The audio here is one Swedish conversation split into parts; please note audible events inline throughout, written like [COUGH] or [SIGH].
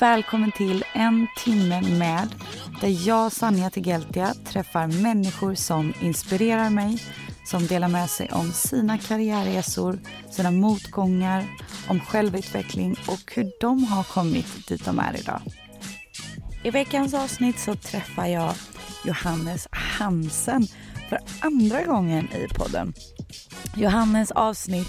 Välkommen till En timme med där jag, Sanja Tegeltia, träffar människor som inspirerar mig, som delar med sig om sina karriärresor, sina motgångar, om självutveckling och hur de har kommit dit de är idag. I veckans avsnitt så träffar jag Johannes Hansen för andra gången i podden. Johannes avsnitt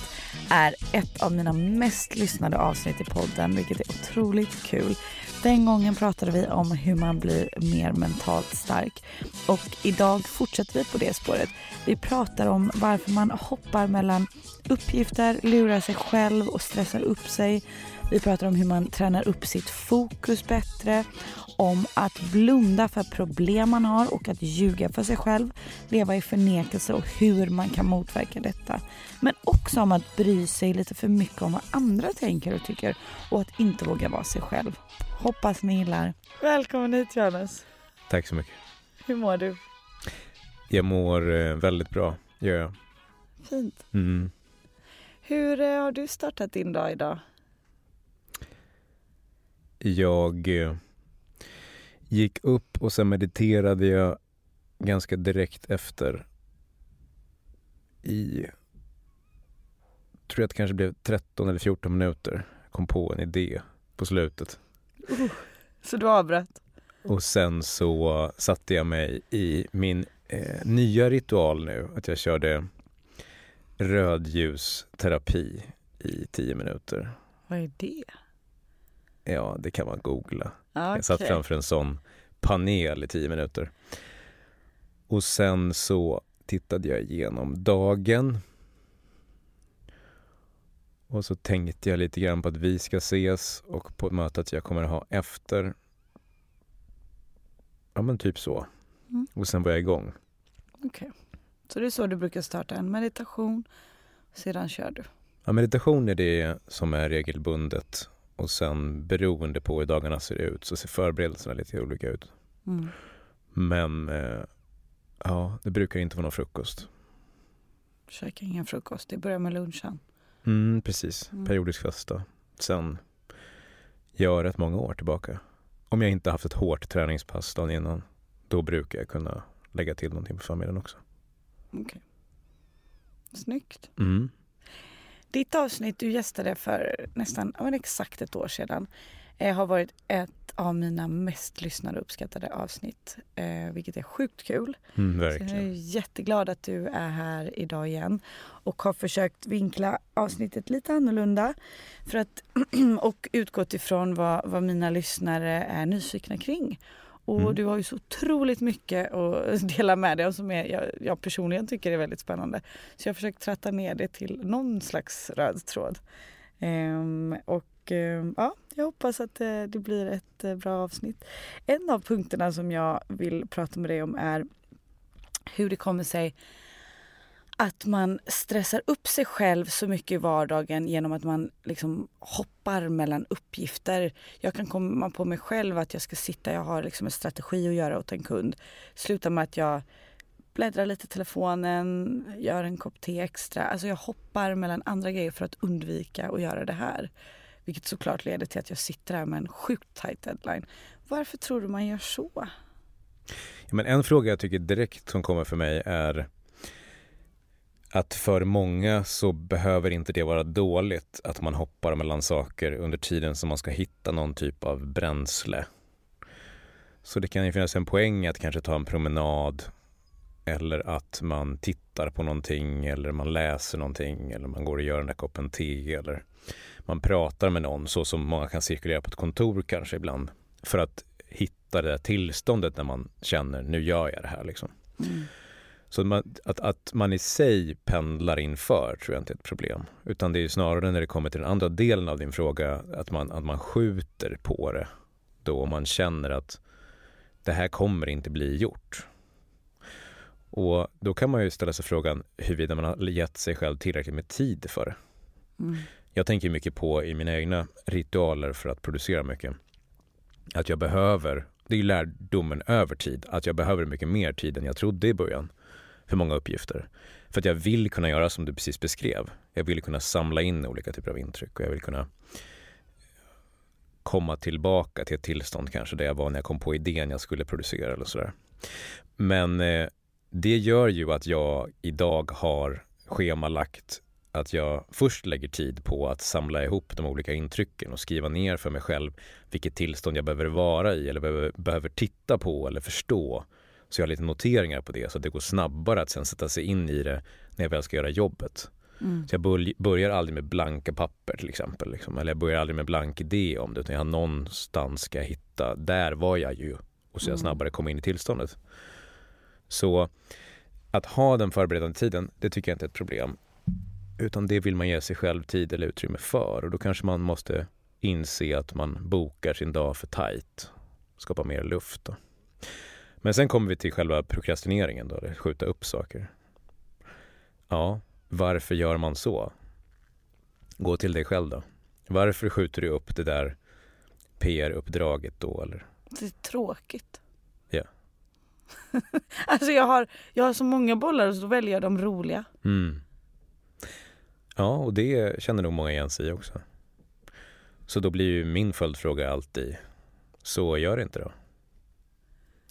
är ett av mina mest lyssnade avsnitt i podden, vilket är otroligt kul. Den gången pratade vi om hur man blir mer mentalt stark och idag fortsätter vi på det spåret. Vi pratar om varför man hoppar mellan uppgifter, lurar sig själv och stressar upp sig. Vi pratar om hur man tränar upp sitt fokus bättre, om att blunda för problem man har och att ljuga för sig själv, leva i förnekelse och hur man kan motverka detta. Men också om att bry sig lite för mycket om vad andra tänker och tycker och att inte våga vara sig själv. Hoppas ni gillar. Välkommen hit Johannes. Tack så mycket. Hur mår du? Jag mår eh, väldigt bra, gör jag. Fint. Mm. Hur eh, har du startat din dag idag? Jag eh, gick upp och sen mediterade jag ganska direkt efter i, tror jag att det kanske blev 13 eller 14 minuter. Kom på en idé på slutet. Uh, så du avbröt? Och sen så satte jag mig i min eh, nya ritual nu, att jag körde rödljusterapi i 10 minuter. Vad är det? Ja, det kan man googla. Okay. Jag satt framför en sån panel i tio minuter. Och sen så tittade jag igenom dagen. Och så tänkte jag lite grann på att vi ska ses och på mötet jag kommer ha efter. Ja men typ så. Mm. Och sen var jag igång. Okej. Okay. Så det är så du brukar starta en meditation, sedan kör du? Ja, meditation är det som är regelbundet och sen beroende på hur dagarna ser ut så ser förberedelserna lite olika ut. Mm. Men eh, ja, det brukar inte vara någon frukost. Käka ingen frukost, det börjar med lunchen. Mm, precis, mm. periodisk fasta. Sen gör rätt många år tillbaka. Om jag inte haft ett hårt träningspass dagen innan, då brukar jag kunna lägga till någonting på förmiddagen också. Okej. Okay. Snyggt. Mm. Ditt avsnitt du gästade för nästan men exakt ett år sedan eh, har varit ett av mina mest lyssnade och uppskattade avsnitt. Eh, vilket är sjukt kul. Mm, verkligen. Så jag är jätteglad att du är här idag igen och har försökt vinkla avsnittet lite annorlunda. För att, [CLEARS THROAT] och utgått ifrån vad, vad mina lyssnare är nyfikna kring. Och mm. du har ju så otroligt mycket att [LAUGHS] dela med dig av som är, jag, jag, personligen tycker är väldigt spännande. Så jag har försökt tratta ner det till någon slags röd tråd. Ehm, och ehm, ja, jag hoppas att det, det blir ett eh, bra avsnitt. En av punkterna som jag vill prata med dig om är hur det kommer sig att man stressar upp sig själv så mycket i vardagen genom att man liksom hoppar mellan uppgifter. Jag kan komma på mig själv att jag ska sitta, jag har liksom en strategi att göra åt en kund. Slutar med att jag bläddrar lite i telefonen, gör en kopp te extra. Alltså jag hoppar mellan andra grejer för att undvika att göra det här. Vilket såklart leder till att jag sitter här med en sjukt tight deadline. Varför tror du man gör så? Ja, men en fråga jag tycker direkt som kommer för mig är att för många så behöver inte det vara dåligt att man hoppar mellan saker under tiden som man ska hitta någon typ av bränsle. Så det kan ju finnas en poäng att kanske ta en promenad eller att man tittar på någonting eller man läser någonting eller man går och gör den där koppen te eller man pratar med någon så som många kan cirkulera på ett kontor kanske ibland för att hitta det där tillståndet när man känner nu gör jag det här. Liksom. Mm. Så man, att, att man i sig pendlar inför tror jag inte är ett problem. Utan det är snarare när det kommer till den andra delen av din fråga att man, att man skjuter på det. Då man känner att det här kommer inte bli gjort. Och då kan man ju ställa sig frågan huruvida man har gett sig själv tillräckligt med tid för det. Mm. Jag tänker mycket på i mina egna ritualer för att producera mycket. Att jag behöver, det är lärdomen över tid, att jag behöver mycket mer tid än jag trodde i början för många uppgifter. För att jag vill kunna göra som du precis beskrev. Jag vill kunna samla in olika typer av intryck och jag vill kunna komma tillbaka till ett tillstånd kanske där jag var när jag kom på idén jag skulle producera eller sådär. Men eh, det gör ju att jag idag har schemalagt att jag först lägger tid på att samla ihop de olika intrycken och skriva ner för mig själv vilket tillstånd jag behöver vara i eller behöver, behöver titta på eller förstå. Så jag har lite noteringar på det så att det går snabbare att sen sätta sig in i det när jag väl ska göra jobbet. Mm. Så jag börjar aldrig med blanka papper till exempel. Liksom. Eller jag börjar aldrig med blank idé om det utan jag har någonstans ska jag hitta, där var jag ju. Och så jag Mm. snabbare komma in i tillståndet. Så att ha den förberedande tiden, det tycker jag inte är ett problem. Utan det vill man ge sig själv tid eller utrymme för. Och då kanske man måste inse att man bokar sin dag för tajt. Skapa mer luft. Då. Men sen kommer vi till själva prokrastineringen då, eller skjuta upp saker. Ja, varför gör man så? Gå till dig själv då. Varför skjuter du upp det där PR-uppdraget då eller? Det är tråkigt. Ja. [LAUGHS] alltså jag har, jag har så många bollar och så väljer jag de roliga. Mm. Ja, och det känner nog många igen sig i också. Så då blir ju min följdfråga alltid, så gör det inte då?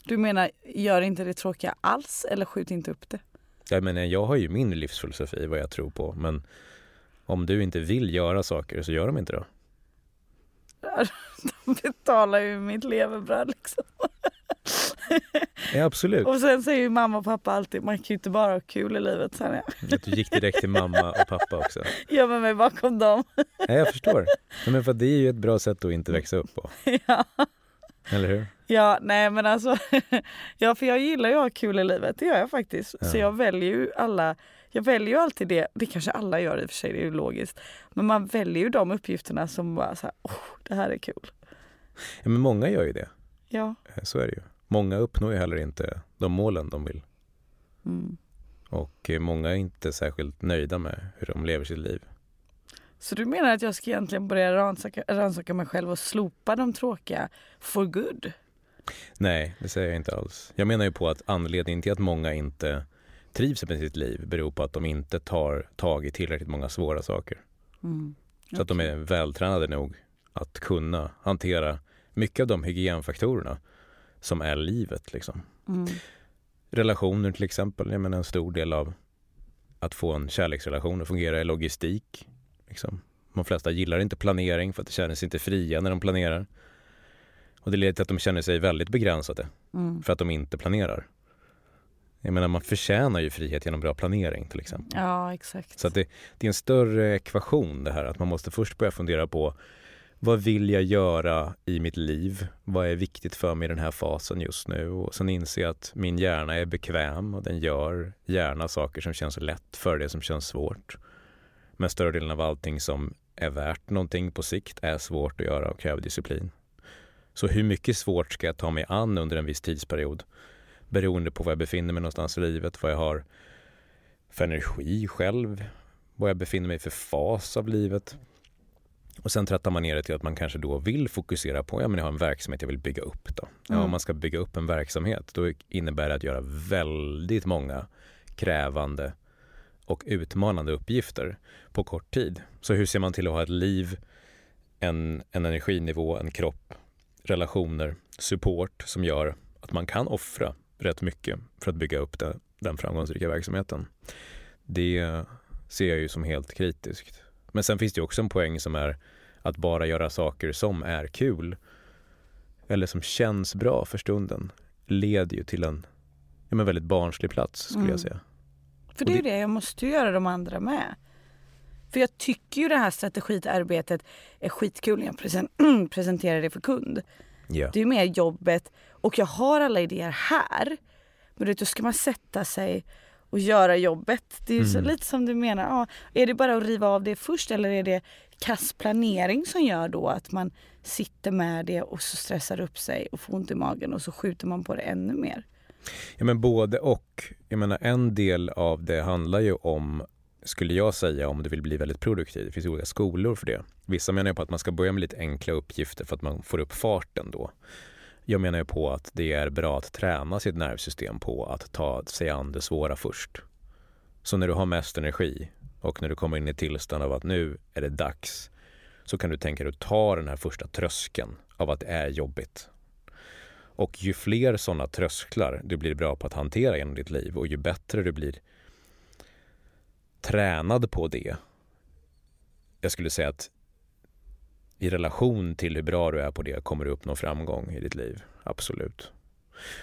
Du menar, gör inte det tråkiga alls eller skjut inte upp det? Jag menar, jag har ju min livsfilosofi, vad jag tror på, men om du inte vill göra saker så gör de inte då. [LAUGHS] De betalar ju mitt levebröd liksom. [LAUGHS] Ja, absolut. Och sen säger ju mamma och pappa alltid, man kan ju inte bara ha kul i livet. Sen jag Att du gick direkt till mamma och pappa också. [LAUGHS] gömmer mig bakom dem. Ja, jag förstår. Men för det är ju ett bra sätt att inte växa upp på. ja. Eller hur? ja, nej men alltså. [LAUGHS] ja, för jag gillar ju att ha kul i livet. Det gör jag faktiskt. Så Ja. jag väljer ju alla. Jag väljer ju alltid det. Det kanske alla gör i och för sig, det är ju logiskt. Men man väljer ju de uppgifterna som bara så här, oh, det här är kul. Ja, men många gör ju det. Ja. Så är det ju. Många uppnår ju heller inte de målen de vill. Mm. Och eh, många är inte särskilt nöjda med hur de lever sitt liv. Så du menar att jag ska egentligen börja rannsaka, rannsaka mig själv och slopa de tråkiga for good? Nej, det säger jag inte alls. Jag menar ju på att anledningen till att många inte trivs med sitt liv beror på att de inte tar tag i tillräckligt många svåra saker. Mm. Så att de är vältränade nog att kunna hantera mycket av de hygienfaktorerna som är livet. Liksom. Mm. Relationer till exempel. Jag menar en stor del av att få en kärleksrelation att fungera är logistik. Liksom. De flesta gillar inte planering för att de känner sig inte fria när de planerar. Och det leder till att de känner sig väldigt begränsade Mm. för att de inte planerar. Jag menar man förtjänar ju frihet genom bra planering till exempel. Ja, exakt. Så det, det är en större ekvation det här att man måste först börja fundera på vad vill jag göra i mitt liv? Vad är viktigt för mig i den här fasen just nu? Och sen inse att min hjärna är bekväm och den gör gärna saker som känns lätt för det som känns svårt. Men större delen av allting som är värt någonting på sikt är svårt att göra och kräver disciplin. Så hur mycket svårt ska jag ta mig an under en viss tidsperiod? Beroende på var jag befinner mig någonstans i livet, vad jag har för energi själv, vad jag befinner mig i för fas av livet. Och sen trattar man ner det till att man kanske då vill fokusera på, ja men jag har en verksamhet jag vill bygga upp då. Ja, Mm. om man ska bygga upp en verksamhet då innebär det att göra väldigt många krävande och utmanande uppgifter på kort tid. Så hur ser man till att ha ett liv, en, en energinivå, en kropp, relationer, support som gör att man kan offra rätt mycket för att bygga upp den, den framgångsrika verksamheten. Det ser jag ju som helt kritiskt. Men sen finns det ju också en poäng som är att bara göra saker som är kul eller som känns bra för stunden leder ju till en ja, men väldigt barnslig plats skulle Mm. jag säga. För det är det, jag måste göra de andra med. För jag tycker ju det här strategiarbetet är skitkul när jag presen- [CLEARS THROAT] presenterar det för kund. Ja. Det är mer jobbet och jag har alla idéer här. Men du vet, då ska man sätta sig och göra jobbet. Det är ju så, Mm. lite som du menar, ja, är det bara att riva av det först eller är det kass planering som gör då att man sitter med det och så stressar upp sig och får ont i magen och så skjuter man på det ännu mer. Ja men både och. Jag menar en del av det handlar ju om, skulle jag säga, om du vill bli väldigt produktiv. Det finns olika skolor för det. Vissa menar ju på att man ska börja med lite enkla uppgifter för att man får upp farten då. Jag menar ju på att det är bra att träna sitt nervsystem på att ta sig an det svåra först. Så när du har mest energi och när du kommer in i tillstånd av att nu är det dags så kan du tänka dig att ta den här första tröskeln av att det är jobbigt. Och ju fler sådana trösklar du blir bra på att hantera genom ditt liv och ju bättre du blir tränad på det. Jag skulle säga att i relation till hur bra du är på det kommer du uppnå framgång i ditt liv. Absolut.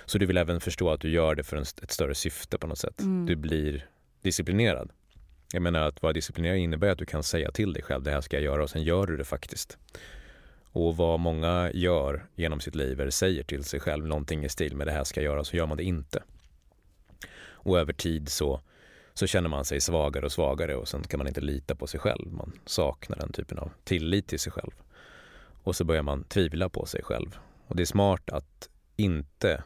Så du vill även förstå att du gör det för ett större syfte på något sätt. Mm. Du blir disciplinerad. Jag menar att vara disciplinerad innebär att du kan säga till dig själv det här ska jag göra och sen gör du det faktiskt. Och vad många gör genom sitt liv är säger till sig själv någonting i stil med det här ska jag göra så gör man det inte. Och över tid så, så känner man sig svagare och svagare och sen kan man inte lita på sig själv. Man saknar den typen av tillit till sig själv. Och så börjar man tvivla på sig själv. Och det är smart att inte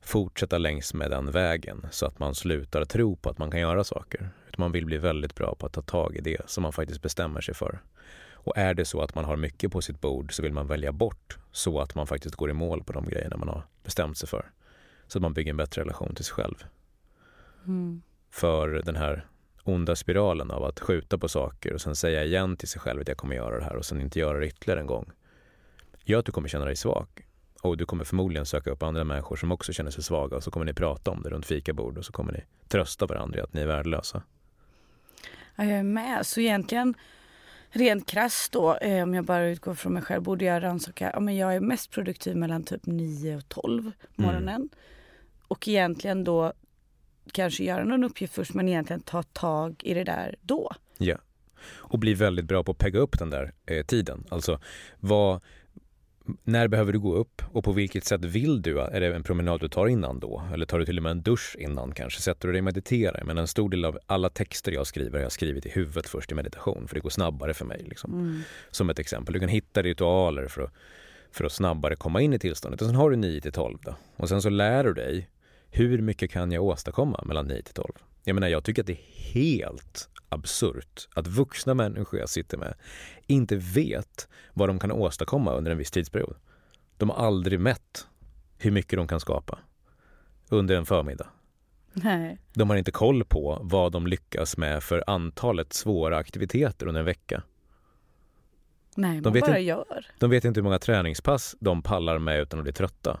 fortsätta längs med den vägen så att man slutar tro på att man kan göra saker. Utan man vill bli väldigt bra på att ta tag i det som man faktiskt bestämmer sig för. Och är det så att man har mycket på sitt bord så vill man välja bort så att man faktiskt går i mål på de grejerna man har bestämt sig för. Så att man bygger en bättre relation till sig själv. Mm. För den här onda spiralen av att skjuta på saker och sen säga igen till sig själv att jag kommer göra det här och sen inte göra det ytterligare en gång gör att du kommer känna dig svag. Och du kommer förmodligen söka upp andra människor som också känner sig svaga och så kommer ni prata om det runt fikabord och så kommer ni trösta varandra i att ni är värdelösa. Ja, jag är med. Så egentligen rent krasst då, eh, om jag bara utgår från mig själv, borde jag rannsaka, ja men jag är mest produktiv mellan typ 9 och 12 på morgonen. Och egentligen då kanske göra någon uppgift först men egentligen ta tag i det där då. Ja. Och bli väldigt bra på att pegga upp den där eh, tiden. Alltså, vad, när behöver du gå upp och på vilket sätt vill du? Är det en promenad du tar innan då? Eller tar du till och med en dusch innan kanske? Sätter du dig och mediterar? Men en stor del av alla texter jag skriver har jag skrivit i huvudet först i meditation för det går snabbare för mig. Liksom. Mm. Som ett exempel. Du kan hitta ritualer för att, för att snabbare komma in i tillståndet. Och sen har du 9 till 12 då. Och sen så lär du dig hur mycket kan jag åstadkomma mellan 9 till 12? Jag menar, jag tycker att det är helt absurt att vuxna människor jag sitter med inte vet vad de kan åstadkomma under en viss tidsperiod. De har aldrig mätt hur mycket de kan skapa under en förmiddag. Nej. De har inte koll på vad de lyckas med för antalet svåra aktiviteter under en vecka. Nej, man De vet bara inte- gör. De vet inte hur många träningspass de pallar med utan att bli trötta.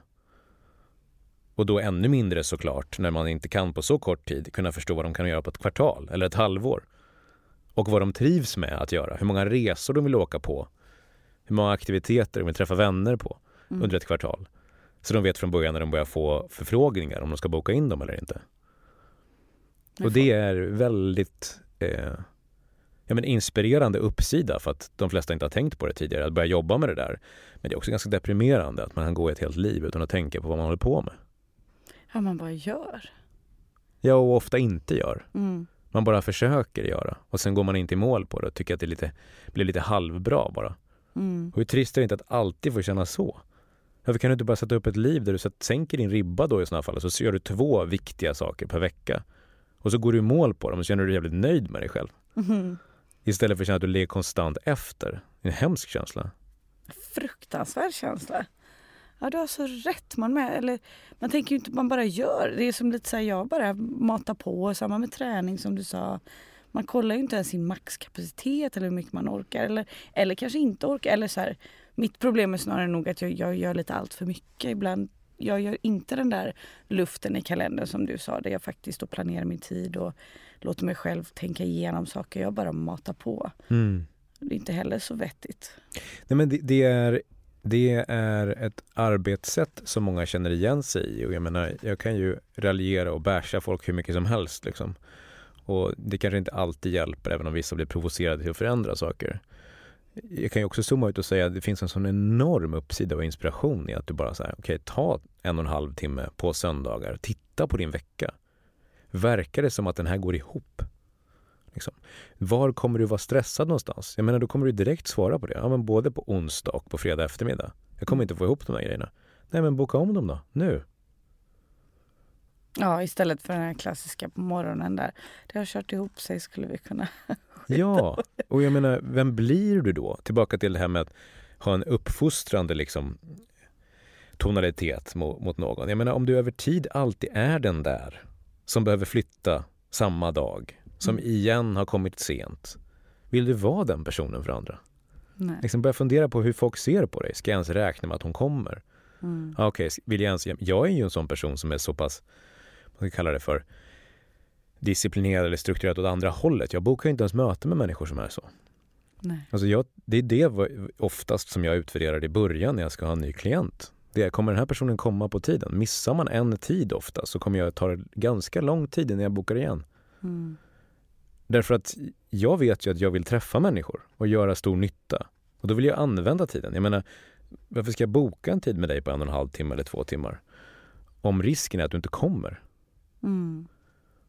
Och då ännu mindre såklart, när man inte kan på så kort tid kunna förstå vad de kan göra på ett kvartal eller ett halvår. Och vad de trivs med att göra, hur många resor de vill åka på, hur många aktiviteter de vill träffa vänner på Mm. under ett kvartal. Så de vet från början när de börjar få förfrågningar om de ska boka in dem eller inte. Och det är väldigt eh, ja, men inspirerande uppsida för att de flesta inte har tänkt på det tidigare, att börja jobba med det där. Men det är också ganska deprimerande att man kan gå ett helt liv utan att tänka på vad man håller på med. Ja, man bara gör. Ja, och ofta inte gör. Mm. Man bara försöker göra och sen går man inte i mål på det och tycker att det lite, blir lite halvbra bara. Mm. Och hur trist är det inte att alltid få känna så? Varför kan du inte bara sätta upp ett liv där du sänker din ribba då i sådana fall och så gör du två viktiga saker per vecka. Och så går du i mål på dem och så känner du dig jävligt nöjd med dig själv. Mhm. Istället för att känna att du ligger konstant efter. En hemsk känsla. Fruktansvärd känsla. Ja, du har så rätt. Man, med, eller, man tänker ju inte, man bara gör. Det är som lite så här, jag bara matar på. Samma med träning som du sa. Man kollar ju inte ens sin maxkapacitet eller hur mycket man orkar. Eller, eller kanske inte orkar. Eller så här, mitt problem är snarare nog att jag, jag gör lite allt för mycket. Ibland jag gör inte den där luften i kalendern som du sa. Där jag faktiskt då planerar min tid och låter mig själv tänka igenom saker. Jag bara matar på. Det är inte heller så vettigt. Nej, men det, det, är, det är ett arbetssätt som många känner igen sig i. Och jag menar, jag kan ju raljera och basha folk hur mycket som helst. Liksom. Och det kanske inte alltid hjälper, även om vissa blir provocerade till att förändra saker. jag kan ju också zooma ut och säga att det finns en sån enorm uppsida och inspiration i att du bara säger okej, okay, ta en och en halv timme på söndagar, titta på din vecka. Verkar det som att den här går ihop? Liksom. Var kommer du vara stressad någonstans? Jag menar, då kommer du direkt svara på det. Ja, men både på onsdag och på fredag eftermiddag. Jag kommer inte få ihop de här grejerna. Nej, men boka om dem då, nu. Ja, istället för den här klassiska på morgonen där. Det har kört ihop sig skulle vi kunna [LAUGHS] Ja, och jag menar, vem blir du då? Tillbaka till det här med att ha en uppfostrande liksom, tonalitet mot, mot någon. Jag menar, om du över tid alltid är den där som behöver flytta samma dag, som mm. igen har kommit sent. Vill du vara den personen för andra? Nej. Liksom börja fundera på hur folk ser på dig. Ska jag ens räkna med att hon kommer? Mm. Ah, okay, vill jag, ens, jag är ju en sån person som är så pass, vad ska kalla det för, disciplinerad eller strukturerad åt andra hållet. Jag bokar inte ens möten med människor som är så. Nej. Alltså jag, det är det oftast som jag utvärderar i början när jag ska ha en ny klient. Det är, kommer den här personen komma på tiden? Missar man en tid ofta så kommer jag ta ganska lång tid innan jag bokar igen. Mm. Därför att jag vet ju att jag vill träffa människor och göra stor nytta. Och då vill jag använda tiden. Jag menar, varför ska jag boka en tid med dig på en och en halv timme eller två timmar? Om risken är att du inte kommer. Mm.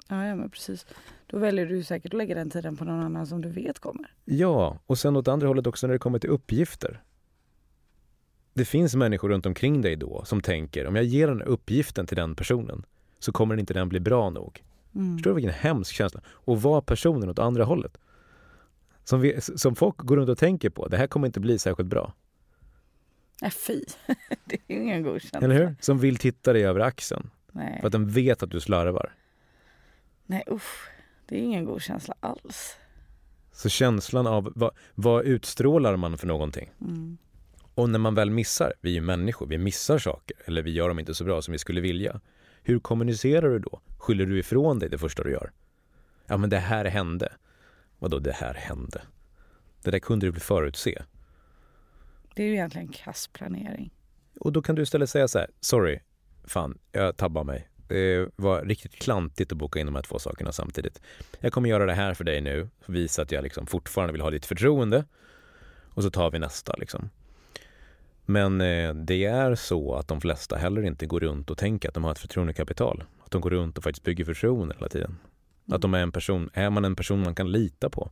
Ja, ja, men precis. Då väljer du säkert att lägga den tiden på någon annan som du vet kommer. Ja, och sen åt andra hållet också när det kommer till uppgifter. Det finns människor runt omkring dig då som tänker om jag ger den uppgiften till den personen så kommer inte den bli bra nog. Mm. Förstår du vilken hemsk känsla? Och vara personen åt andra hållet. Som, vi, som folk går runt och tänker på. Det här kommer inte bli särskilt bra. Nej, fy. [LAUGHS] det är ingen god känsla. Eller hur? Som vill titta dig över axeln. Nej. För att den vet att du slarvar. Nej usch, det är ingen god känsla alls. Så känslan av vad, vad utstrålar man för någonting? Mm. Och när man väl missar, vi är ju människor, vi missar saker eller vi gör dem inte så bra som vi skulle vilja. Hur kommunicerar du då? Skyller du ifrån dig det första du gör? Ja men det här hände. Vadå det här hände? Det där kunde du väl förutse? Det är ju egentligen kass planering. Och då kan du istället säga så här, sorry, fan, jag tabbar mig. Det var riktigt klantigt att boka in de här två sakerna samtidigt. Jag kommer göra det här för dig nu, visa att jag liksom fortfarande vill ha ditt förtroende. Och så tar vi nästa liksom. Men eh, det är så att de flesta heller inte går runt och tänker att de har ett förtroendekapital. Att de går runt och faktiskt bygger förtroende hela tiden. Mm. Att de är en person, är man en person man kan lita på.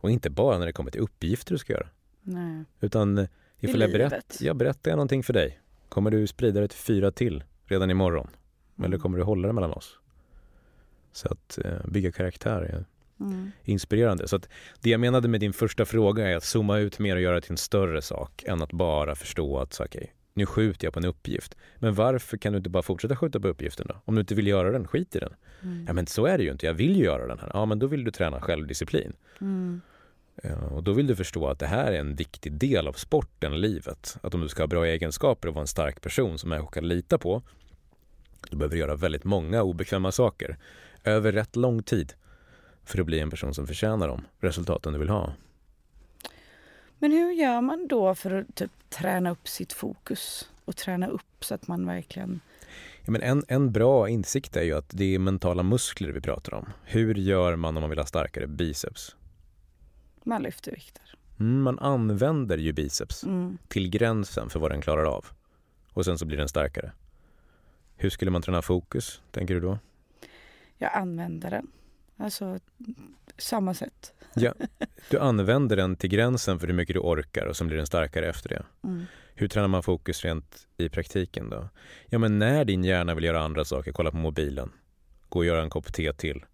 Och inte bara när det kommer till uppgifter du ska göra. Nej. Utan eh, ifall jag, berätt, jag berättar jag någonting för dig, kommer du sprida det till fyra till redan imorgon? Mm. Eller kommer du hålla det mellan oss? Så att eh, bygga karaktär är mm. inspirerande. Så det jag menade med din första fråga är att zooma ut mer och göra det till en större sak än att bara förstå att så, okay, nu skjuter jag på en uppgift. Men varför kan du inte bara fortsätta skjuta på uppgiften då? Om du inte vill göra den, skit i den. Mm. Ja men så är det ju inte, jag vill ju göra den här. Ja men då vill du träna självdisciplin. Mm. Ja, och då vill du förstå att det här är en viktig del av sporten, livet. Att om du ska ha bra egenskaper och vara en stark person som människor kan lita på du behöver göra väldigt många obekväma saker över rätt lång tid för att bli en person som förtjänar de resultaten du vill ha. Men hur gör man då för att typ, träna upp sitt fokus och träna upp så att man verkligen... Ja, men en, en bra insikt är ju att det är mentala muskler vi pratar om. Hur gör man om man vill ha starkare biceps? Man lyfter vikter. Mm, man använder ju biceps mm. till gränsen för vad den klarar av. Och sen så blir den starkare. Hur skulle man träna fokus, tänker du då? Jag använder den. Alltså, samma sätt. Ja, du använder den till gränsen för hur mycket du orkar och sen blir den starkare efter det. Mm. Hur tränar man fokus rent i praktiken då? Ja, men när din hjärna vill göra andra saker, kolla på mobilen, gå och göra en kopp te till,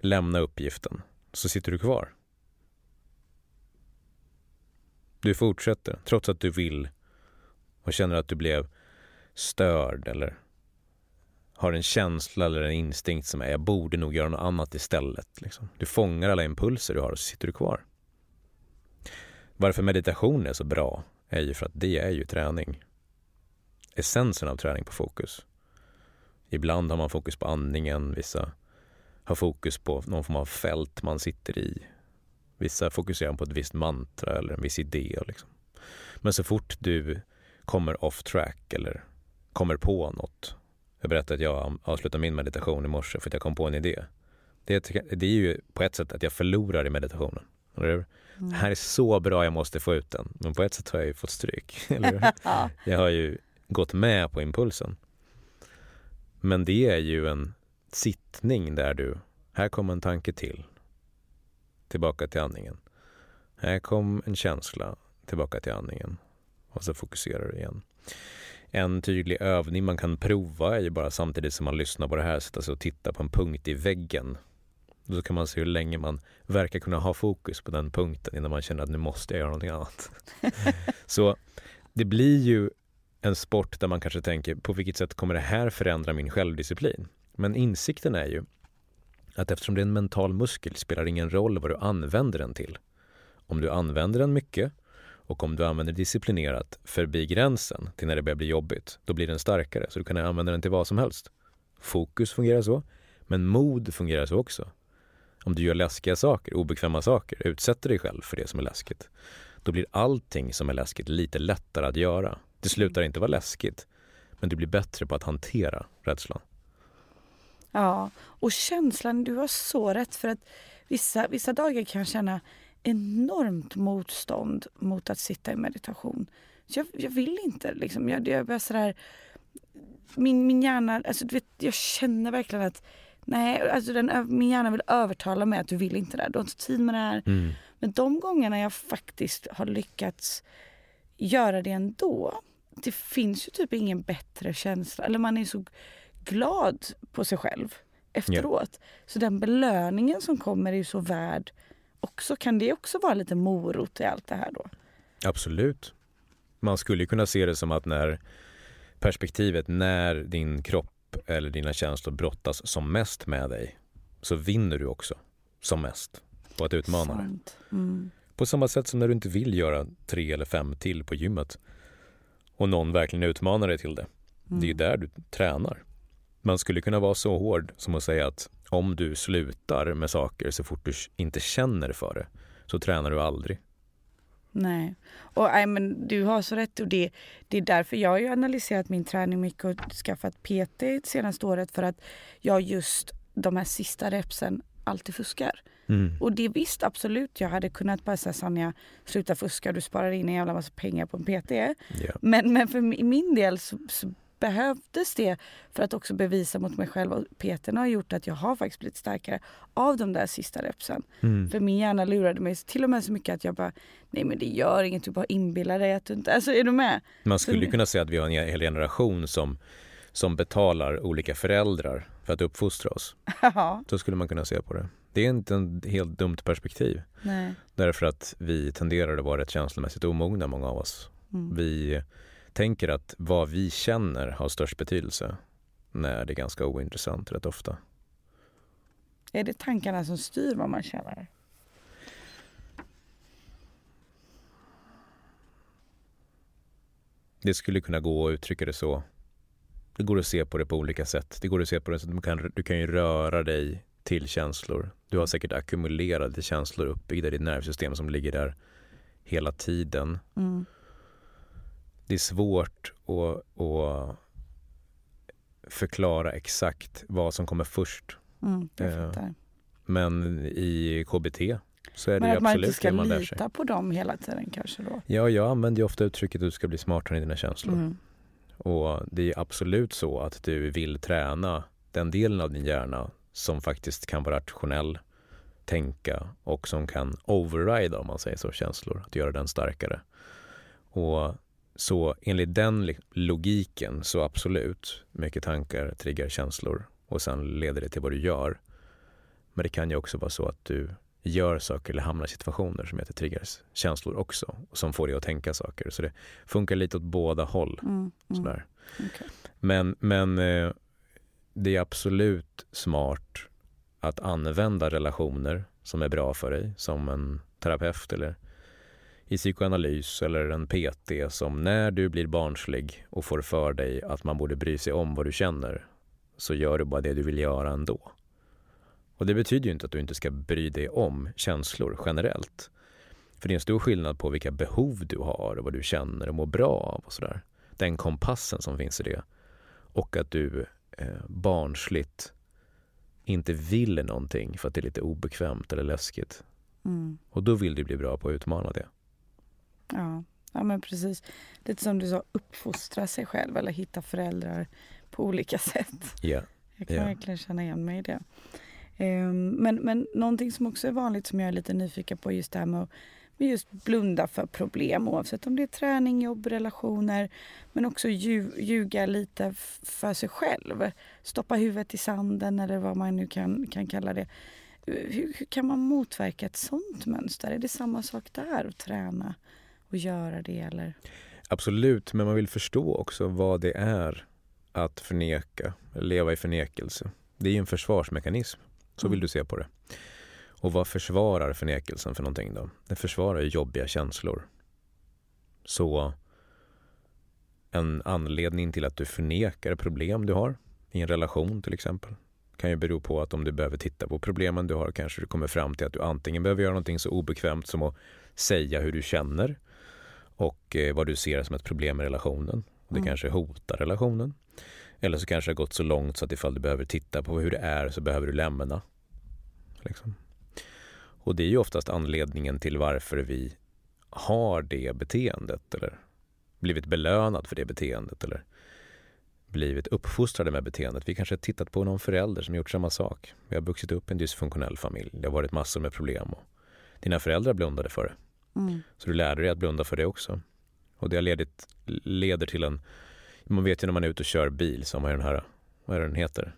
lämna uppgiften, så sitter du kvar. Du fortsätter, trots att du vill och känner att du blev störd eller har en känsla eller en instinkt som är jag borde nog göra något annat istället. Liksom. Du fångar alla impulser du har och så sitter du kvar. Varför meditation är så bra är ju för att det är ju träning. Essensen av träning på fokus. Ibland har man fokus på andningen, vissa har fokus på någon form av fält man sitter i. Vissa fokuserar på ett visst mantra eller en viss idé. Liksom. Men så fort du kommer off track eller kommer på något jag berättade att jag avslutade min meditation i morse för att jag kom på en idé. Det, det är ju på ett sätt att jag förlorar i meditationen. Eller? Mm. Det här är så bra, jag måste få ut den. Men på ett sätt har jag ju fått stryk. [LAUGHS] [LAUGHS] Jag har ju gått med på impulsen. Men det är ju en sittning där du, här kom en tanke till. Tillbaka till andningen. Här kom en känsla, tillbaka till andningen. Och så fokuserar du igen. En tydlig övning man kan prova är ju bara samtidigt som man lyssnar på det här sätta sig och titta på en punkt i väggen. Så kan man se hur länge man verkar kunna ha fokus på den punkten innan man känner att nu måste jag göra någonting annat. [LAUGHS] så det blir ju en sport där man kanske tänker på vilket sätt kommer det här förändra min självdisciplin? Men insikten är ju att eftersom det är en mental muskel spelar ingen roll vad du använder den till. Om du använder den mycket och om du använder disciplinerat förbi gränsen till när det börjar bli jobbigt, då blir den starkare. Så du kan använda den till vad som helst. Fokus fungerar så, men mod fungerar så också. Om du gör läskiga saker, obekväma saker, utsätter dig själv för det som är läskigt, då blir allting som är läskigt lite lättare att göra. Det slutar inte vara läskigt, men du blir bättre på att hantera rädslan. Ja, och känslan, du har så rätt för att vissa, vissa dagar kan jag känna enormt motstånd mot att sitta i meditation. Så jag, jag vill inte liksom. Jag, jag börjar sådär, min, min hjärna, alltså du vet, jag känner verkligen att nej, alltså den, min hjärna vill övertala mig att du vill inte det Du har inte tid med det här. Mm. Men de gångerna jag faktiskt har lyckats göra det ändå. Det finns ju typ ingen bättre känsla. Eller man är så glad på sig själv efteråt. Ja. Så den belöningen som kommer är ju så värd också. Kan det också vara lite morot i allt det här då? Absolut. Man skulle kunna se det som att när perspektivet när din kropp eller dina känslor brottas som mest med dig så vinner du också som mest på att utmana det. Mm. På samma sätt som när du inte vill göra tre eller fem till på gymmet och någon verkligen utmanar dig till det. Mm. Det är där du tränar. Man skulle kunna vara så hård som att säga att om du slutar med saker så fort du inte känner för det så tränar du aldrig. Nej. Och, nej, men du har så rätt. Och det, det är därför jag har analyserat min träning mycket och skaffat PT senaste året för att jag just de här sista repsen alltid fuskar. Mm. Och det visst absolut, jag hade kunnat bara säga Sanja, sluta fuska, du sparar in en jävla massa pengar på en PT. Yeah. Men, men för min del så, så behövdes det för att också bevisa mot mig själv. Och Peter har gjort att jag har faktiskt blivit starkare av de där sista repsen. Mm. För min hjärna lurade mig till och med så mycket att jag bara, nej men det gör inget, du bara inbillar dig att du inte, alltså är du med? Man skulle så, kunna säga att vi har en hel generation som, som betalar olika föräldrar för att uppfostra oss. [LAUGHS] Ja. Så skulle man kunna se på det. Det är inte ett helt dumt perspektiv. Nej. Därför att vi tenderar att vara rätt känslomässigt omogna, många av oss. Mm. Vi tänker att vad vi känner har störst betydelse när det är ganska ointressant rätt ofta. Är det tankarna som styr vad man känner? Det skulle kunna gå att uttrycka det så. Det går att se på det på olika sätt. Det går att se på det så att du kan, du kan ju röra dig till känslor. Du har säkert ackumulerade känslor uppbyggda i ditt nervsystem som ligger där hela tiden. Mm det är svårt att, att förklara exakt vad som kommer först. Mm, eh, men i KBT så är men det absolut det man man inte ska lita på dem hela tiden kanske då? Ja, jag använder ju ofta uttrycket att du ska bli smartare i dina känslor. Mm. Och det är absolut så att du vill träna den delen av din hjärna som faktiskt kan vara rationell, tänka och som kan override, om man säger så, känslor. Att göra den starkare. Och så enligt den logiken så absolut, mycket tankar triggar känslor och sen leder det till vad du gör. Men det kan ju också vara så att du gör saker eller hamnar i situationer som heter triggers känslor också och som får dig att tänka saker. Så det funkar lite åt båda håll. Mm, mm. Okay. Men, men eh, det är absolut smart att använda relationer som är bra för dig som en terapeut eller i psykoanalys eller en PT som när du blir barnslig och får för dig att man borde bry sig om vad du känner så gör du bara det du vill göra ändå. Och det betyder ju inte att du inte ska bry dig om känslor generellt. För det är en stor skillnad på vilka behov du har och vad du känner och mår bra av och sådär. Den kompassen som finns i det. Och att du eh, barnsligt inte vill någonting för att det är lite obekvämt eller läskigt. Mm. Och då vill du bli bra på att utmana det. Ja. ja, men precis. Lite som du sa, uppfostra sig själv eller hitta föräldrar på olika sätt. Yeah. Jag kan Ja. verkligen känna igen mig i det. Ehm, men, men någonting som också är vanligt som jag är lite nyfiken på just det här med att just blunda för problem oavsett om det är träning, jobb, relationer men också lju, ljuga lite för sig själv. Stoppa huvudet i sanden eller vad man nu kan, kan kalla det. Hur, hur kan man motverka ett sånt mönster? Är det samma sak där att träna och göra det eller? Absolut, men man vill förstå också vad det är att förneka, leva i förnekelse. Det är en försvarsmekanism. Så vill Mm. du se på det. Och vad försvarar förnekelsen för någonting då? Den försvarar jobbiga känslor. Så en anledning till att du förnekar problem du har i en relation till exempel kan ju bero på att om du behöver titta på problemen du har kanske du kommer fram till att du antingen behöver göra någonting så obekvämt som att säga hur du känner och eh, vad du ser som ett problem i relationen. Det Mm. kanske hotar relationen. Eller så kanske det har gått så långt så att ifall du behöver titta på hur det är så behöver du lämna. Liksom. Och det är ju oftast anledningen till varför vi har det beteendet eller blivit belönad för det beteendet eller blivit uppfostrade med beteendet. Vi kanske har tittat på någon förälder som gjort samma sak. Vi har vuxit upp i en dysfunktionell familj. Det har varit massor med problem och dina föräldrar blundade för det. Mm. Så du lärde dig att blunda för det också. Och det har ledit, leder till en... Man vet ju när man är ute och kör bil så har man ju den här, vad är det den heter?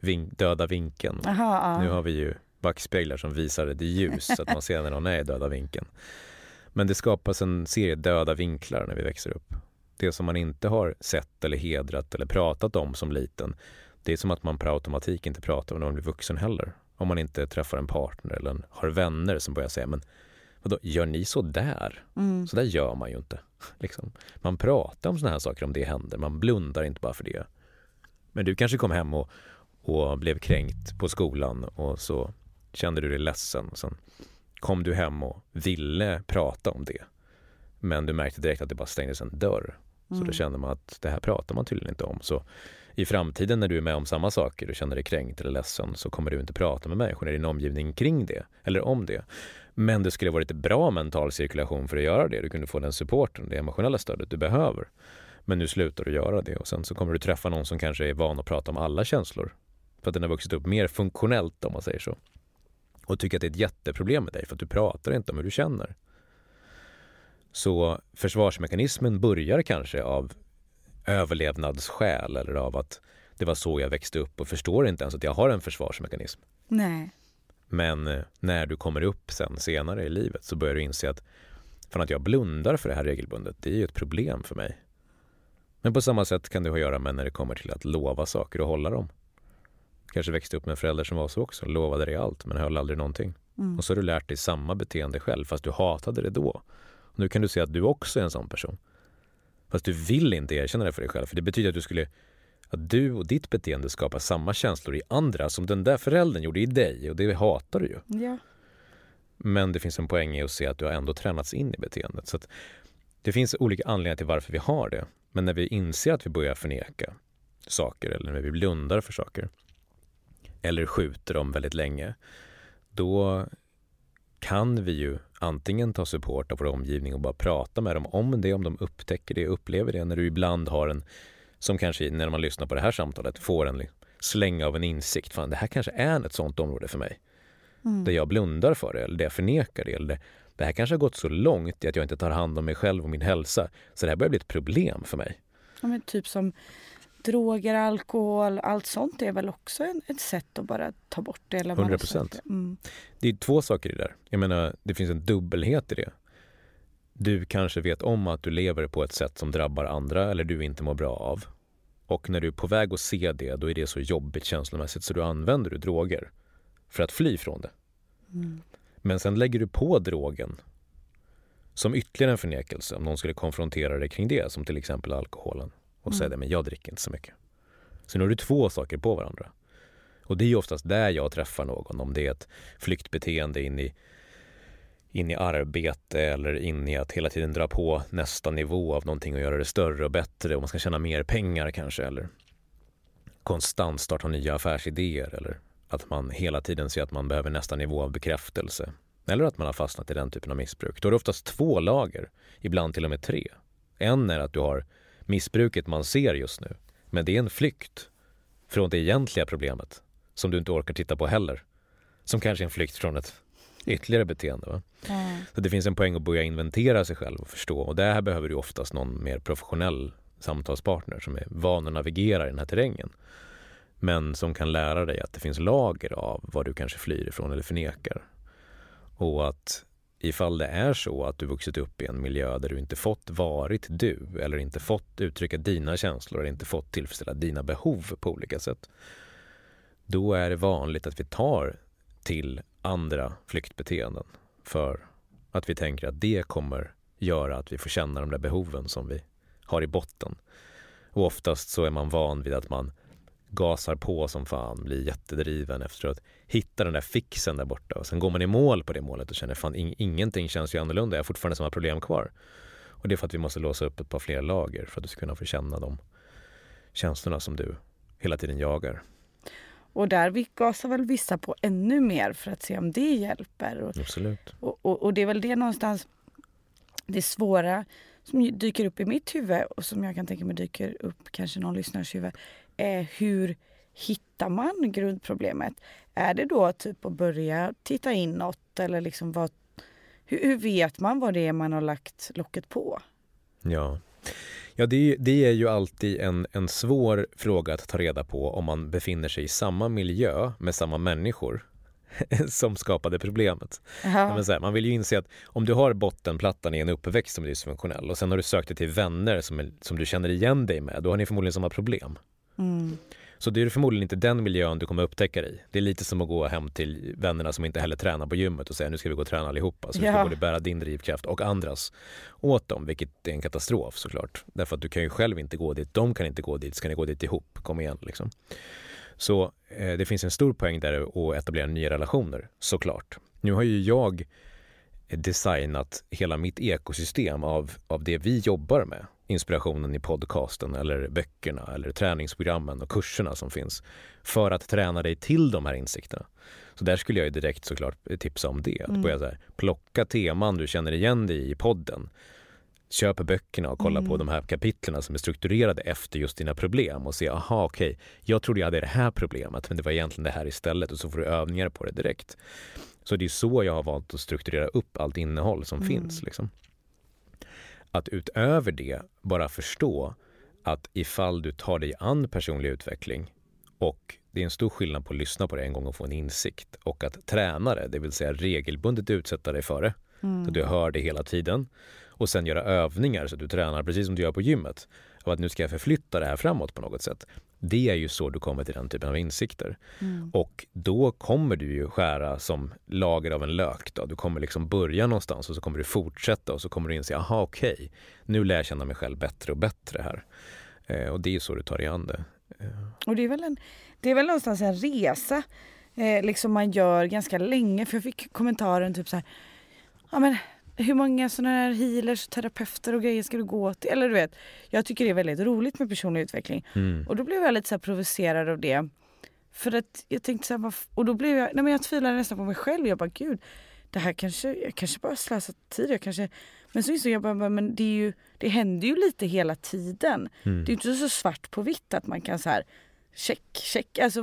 Vink, döda vinkeln. Aha, ja. Nu har vi ju backspeglar som visar ett ljus så att man ser när någon är i döda vinkeln. Men det skapas en serie döda vinklar när vi växer upp. Det som man inte har sett eller hedrat eller pratat om som liten, det är som att man per automatik inte pratar om när man blir vuxen heller. Om man inte träffar en partner eller har vänner som börjar säga, men vadå, gör ni så där? Mm. Så där gör man ju inte. [LAUGHS] Liksom. Man pratar om sådana här saker om det händer, man blundar inte bara för det. Men du kanske kom hem och, och blev kränkt på skolan och så kände du dig ledsen. Sen kom du hem och ville prata om det. Men du märkte direkt att det bara stängdes en dörr. Så Mm. då kände man att det här pratar man tydligen inte om. Så i framtiden när du är med om samma saker och känner dig kränkt eller ledsen så kommer du inte prata med människor i din omgivning kring det eller om det. Men det skulle varit bra mental cirkulation för att göra det. Du kunde få den supporten, det emotionella stödet du behöver. Men nu slutar du göra det och sen så kommer du träffa någon som kanske är van att prata om alla känslor. För att den har vuxit upp mer funktionellt om man säger så. Och tycker att det är ett jätteproblem med dig för att du pratar inte om hur du känner. Så försvarsmekanismen börjar kanske av överlevnadsskäl eller av att det var så jag växte upp och förstår inte ens att jag har en försvarsmekanism. Nej. Men eh, när du kommer upp sen senare i livet så börjar du inse att fan att jag blundar för det här regelbundet, det är ju ett problem för mig. Men på samma sätt kan det ha att göra med när det kommer till att lova saker och hålla dem. Kanske växte upp med en förälder som var så också, lovade dig allt men höll aldrig någonting. Mm. Och så har du lärt dig samma beteende själv fast du hatade det då. Och nu kan du se att du också är en sån person. Fast du vill inte erkänna det för dig själv för det betyder att du skulle att du och ditt beteende skapar samma känslor i andra som den där föräldern gjorde i dig och det hatar du ju. Ja. Men det finns en poäng i att se att du har ändå tränats in i beteendet. Så det finns olika anledningar till varför vi har det. Men när vi inser att vi börjar förneka saker eller när vi blundar för saker eller skjuter dem väldigt länge, då kan vi ju antingen ta support av vår omgivning och bara prata med dem om det, om de upptäcker det, upplever det, när du ibland har en, som kanske när man lyssnar på det här samtalet, får en släng av en insikt, fan det här kanske är ett sånt område för mig Mm. där jag blundar för det eller där jag förnekar det. Eller det, det här kanske har gått så långt i att jag inte tar hand om mig själv och min hälsa. Så det här börjar bli ett problem för mig. Ja, men typ som droger, alkohol, allt sånt är väl också en, ett sätt att bara ta bort det. Eller bara 100%. så att- Mm. Det är två saker i det där. Jag menar, det finns en dubbelhet i det. Du kanske vet om att du lever på ett sätt som drabbar andra eller du inte mår bra av. Och när du är på väg att se det, då är det så jobbigt känslomässigt så då använder du droger för att fly från det. Mm. Men sen lägger du på drogen som ytterligare en förnekelse om någon skulle konfrontera dig kring det, som till exempel alkoholen och säga Mm. det, men jag dricker inte så mycket. Så nu har du två saker på varandra. Och det är oftast där jag träffar någon, om det är ett flyktbeteende in i, in i arbete eller in i att hela tiden dra på nästa nivå av någonting och göra det större och bättre och man ska tjäna mer pengar kanske eller konstant starta nya affärsidéer eller att man hela tiden ser att man behöver nästa nivå av bekräftelse eller att man har fastnat i den typen av missbruk, då är det oftast två lager, ibland till och med tre. En är att du har missbruket man ser just nu, men det är en flykt från det egentliga problemet som du inte orkar titta på heller. Som kanske är en flykt från ett ytterligare beteende. Va? Mm. Så det finns en poäng att börja inventera sig själv och förstå. Och där behöver du oftast någon mer professionell samtalspartner som är van att navigera i den här terrängen. Men som kan lära dig att det finns lager av vad du kanske flyr ifrån eller förnekar. Och att ifall det är så att du vuxit upp i en miljö där du inte fått varit du eller inte fått uttrycka dina känslor eller inte fått tillfredsställa dina behov på olika sätt. Då är det vanligt att vi tar till andra flyktbeteenden för att vi tänker att det kommer göra att vi får känna de där behoven som vi har i botten. Och oftast så är man van vid att man gasar på som fan, blir jättedriven efter att hitta den där fixen där borta. Och sen går man i mål på det målet och känner fan in, ingenting känns ju annorlunda, jag har fortfarande samma problem kvar. Och det är för att vi måste låsa upp ett par fler lager för att du ska kunna få känna de känslorna som du hela tiden jagar. Och där gasar väl vissa på ännu mer för att se om det hjälper. Och, Absolut. Och, och, och det är väl det någonstans det svåra som dyker upp i mitt huvud och som jag kan tänka mig dyker upp kanske någon lyssnares huvud är hur hittar man grundproblemet? Är det då typ att börja titta inåt eller liksom vad, hur, hur vet man vad det är man har lagt locket på? Ja, ja det, det är ju alltid en, en svår fråga att ta reda på om man befinner sig i samma miljö med samma människor [LAUGHS] som skapade problemet. Men så här, man vill ju inse att om du har bottenplattan i en uppväxt som är dysfunktionell och sen har du sökt dig till vänner som, som du känner igen dig med, då har ni förmodligen samma problem. Mm. Så det är förmodligen inte den miljön du kommer upptäcka dig i. Det är lite som att gå hem till vännerna som inte heller tränar på gymmet och säga nu ska vi gå och träna allihopa. Så ja. du ska både bära din drivkraft och andras åt dem, vilket är en katastrof såklart. Därför att du kan ju själv inte gå dit, de kan inte gå dit, ska ni gå dit ihop? Kom igen liksom. Så eh, det finns en stor poäng där att etablera nya relationer, såklart. Nu har ju jag designat hela mitt ekosystem av, av det vi jobbar med. Inspirationen i podcasten eller böckerna eller träningsprogrammen och kurserna som finns. För att träna dig till de här insikterna. Så där skulle jag ju direkt såklart tipsa om det. Att mm. börja här, plocka teman du känner igen dig i i podden köp böckerna och kolla mm. på de här kapitlerna som är strukturerade efter just dina problem och se, aha okej, okay, jag trodde jag hade det här problemet men det var egentligen det här istället och så får du övningar på det direkt. Så det är så jag har valt att strukturera upp allt innehåll som mm. finns. Liksom. Att utöver det bara förstå att ifall du tar dig an personlig utveckling och det är en stor skillnad på att lyssna på det en gång och få en insikt och att träna det, det vill säga regelbundet utsätta dig för det. Mm. Så du hör det hela tiden och sen göra övningar så att du tränar precis som du gör på gymmet. Och att nu ska jag förflytta det här framåt på något sätt. Det är ju så du kommer till den typen av insikter. Mm. Och då kommer du ju skära som lager av en lök. Då. Du kommer liksom börja någonstans och så kommer du fortsätta och så kommer du inse, aha okej, okay, nu lär jag känna mig själv bättre och bättre här. Eh, och det är så du tar dig an det. Eh. Och det är väl, en, det är väl någonstans en resa eh, liksom man gör ganska länge. För jag fick kommentaren typ så här, ja men hur många sådana här healers, terapeuter och grejer ska du gå till? Eller du vet, jag tycker det är väldigt roligt med personlig utveckling. Mm. Och då blev jag lite så provocerad av det. För att jag tänkte så här, och då blev jag, nej men jag tvivlade nästan på mig själv. Jag bara gud, det här kanske, jag kanske bara slösar tid. Jag kanske, men så insåg jag bara, men det, är ju, det händer ju lite hela tiden. Mm. Det är inte så svart på vitt att man kan så här check, check. Alltså,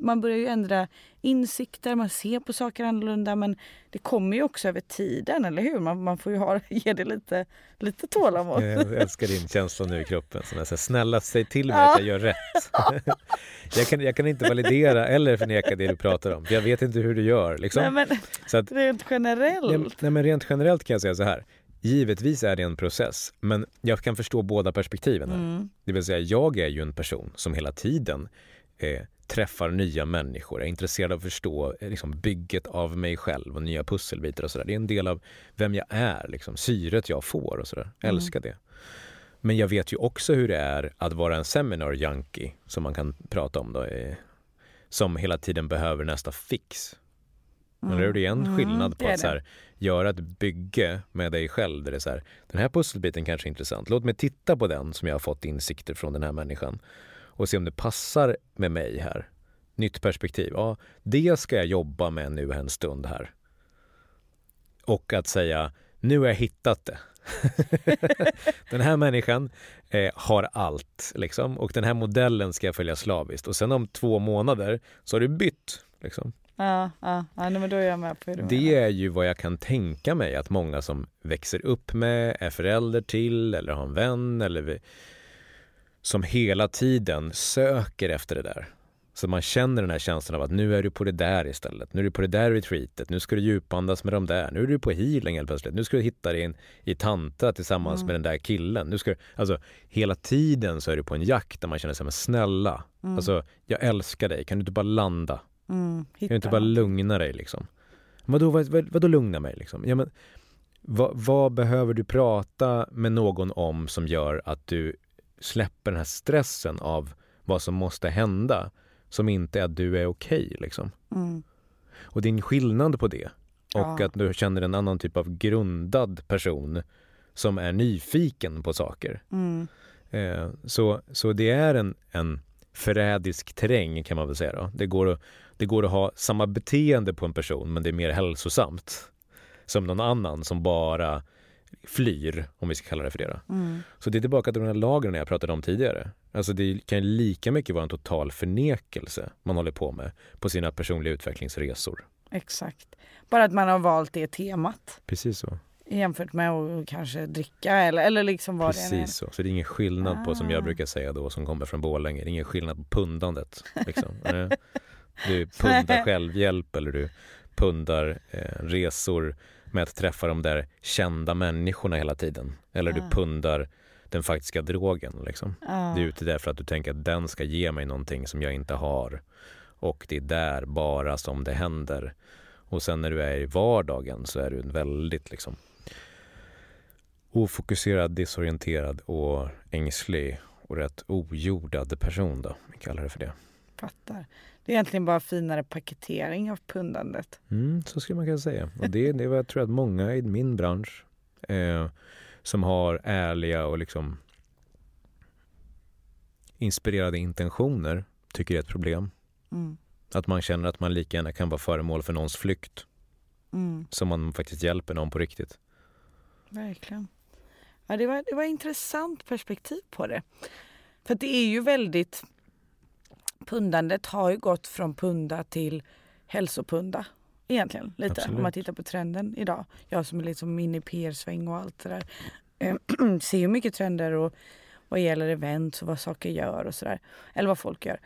man börjar ju ändra insikter, man ser på saker annorlunda men det kommer ju också över tiden, eller hur? Man, man får ju ha, [LAUGHS] ge det lite, lite tålamod. Jag älskar din känsla nu i kroppen. Som är så här, snälla säg till mig ja. att jag gör rätt. [LAUGHS] jag, kan, jag kan inte validera eller förneka det du pratar om. Jag vet inte hur du gör. Liksom. Nej, men, att, rent generellt. Nej, men rent generellt kan jag säga så här. Givetvis är det en process, men jag kan förstå båda perspektiven. Här. Mm. Det vill säga, jag är ju en person som hela tiden eh, träffar nya människor, är intresserad av att förstå eh, liksom, bygget av mig själv och nya pusselbitar och sådär. Det är en del av vem jag är, liksom, syret jag får och sådär. Mm. Älskar det. Men jag vet ju också hur det är att vara en seminar junkie, som man kan prata om då, eh, som hela tiden behöver nästa fix. Mm. Eller det är en mm, skillnad på att så här, göra ett bygge med dig själv där det är så här, den här pusselbiten kanske är intressant. Låt mig titta på den som jag har fått insikter från den här människan och se om det passar med mig här. Nytt perspektiv. Ja, det ska jag jobba med nu en stund här. och att säga nu har jag hittat det. [LAUGHS] den här människan eh, har allt liksom, och den här modellen ska jag följa slaviskt och sen om två månader så har du bytt. Liksom. Ja, ja, ja men då är jag med på det. Det är ju vad jag kan tänka mig att många som växer upp med, är förälder till eller har en vän eller som hela tiden söker efter det där. Så man känner den här känslan av att nu är du på det där istället. Nu är du på det där retreatet. Nu ska du djupandas med de där. Nu är du på healing helt plötsligt. Nu ska du hitta dig i tanta tillsammans mm. med den där killen. Nu ska du, alltså, hela tiden så är du på en jakt där man känner sig, men snälla, mm. alltså, jag älskar dig. Kan du inte bara landa? Mm, kan du inte bara lugna dig liksom? Vadå, vad, vad, vadå lugna mig liksom? Ja, men, vad, vad behöver du prata med någon om som gör att du släpper den här stressen av vad som måste hända? som inte är att du är okej. Okay, liksom. Mm. Och det är en skillnad på det och ja. att du känner en annan typ av grundad person som är nyfiken på saker. Mm. Eh, så, så det är en, en förrädisk terräng kan man väl säga. Då. Det, går att, det går att ha samma beteende på en person men det är mer hälsosamt. Som någon annan som bara flyr, om vi ska kalla det för det. Mm. Så det är tillbaka till de här lagren jag pratade om tidigare. Alltså det kan lika mycket vara en total förnekelse man håller på med på sina personliga utvecklingsresor. Exakt. Bara att man har valt det temat. Precis så. Jämfört med att kanske dricka eller, eller liksom vad Precis det är. så. Så det är ingen skillnad ah. på, som jag ah. brukar säga då, som kommer från Borlänge, det är ingen skillnad på pundandet. Liksom. [LAUGHS] du pundar självhjälp eller du pundar eh, resor med att träffa de där kända människorna hela tiden. Eller du pundar den faktiska drogen. Liksom. Du är ute där för att du tänker att den ska ge mig någonting som jag inte har. Och det är där bara som det händer. Och sen när du är i vardagen så är du en väldigt liksom ofokuserad, disorienterad och ängslig och rätt ojordad person då. Vi kallar det för det. Fattar. Det är egentligen bara finare paketering av pundandet. Mm, så skulle man kunna säga. Och det, det är vad jag tror att många i min bransch eh, som har ärliga och liksom inspirerade intentioner tycker är ett problem. Mm. Att man känner att man lika gärna kan vara föremål för någons flykt. Mm. Som man faktiskt hjälper någon på riktigt. Verkligen. Ja, det, var, det var intressant perspektiv på det. För det är ju väldigt pundandet har ju gått från punda till hälsopunda egentligen lite Absolut. om man tittar på trenden idag. Jag som är liksom inne i PR-sväng och allt det där eh, [CLEARS THROAT] ser ju mycket trender och vad gäller events och vad saker gör och sådär. Eller vad folk gör.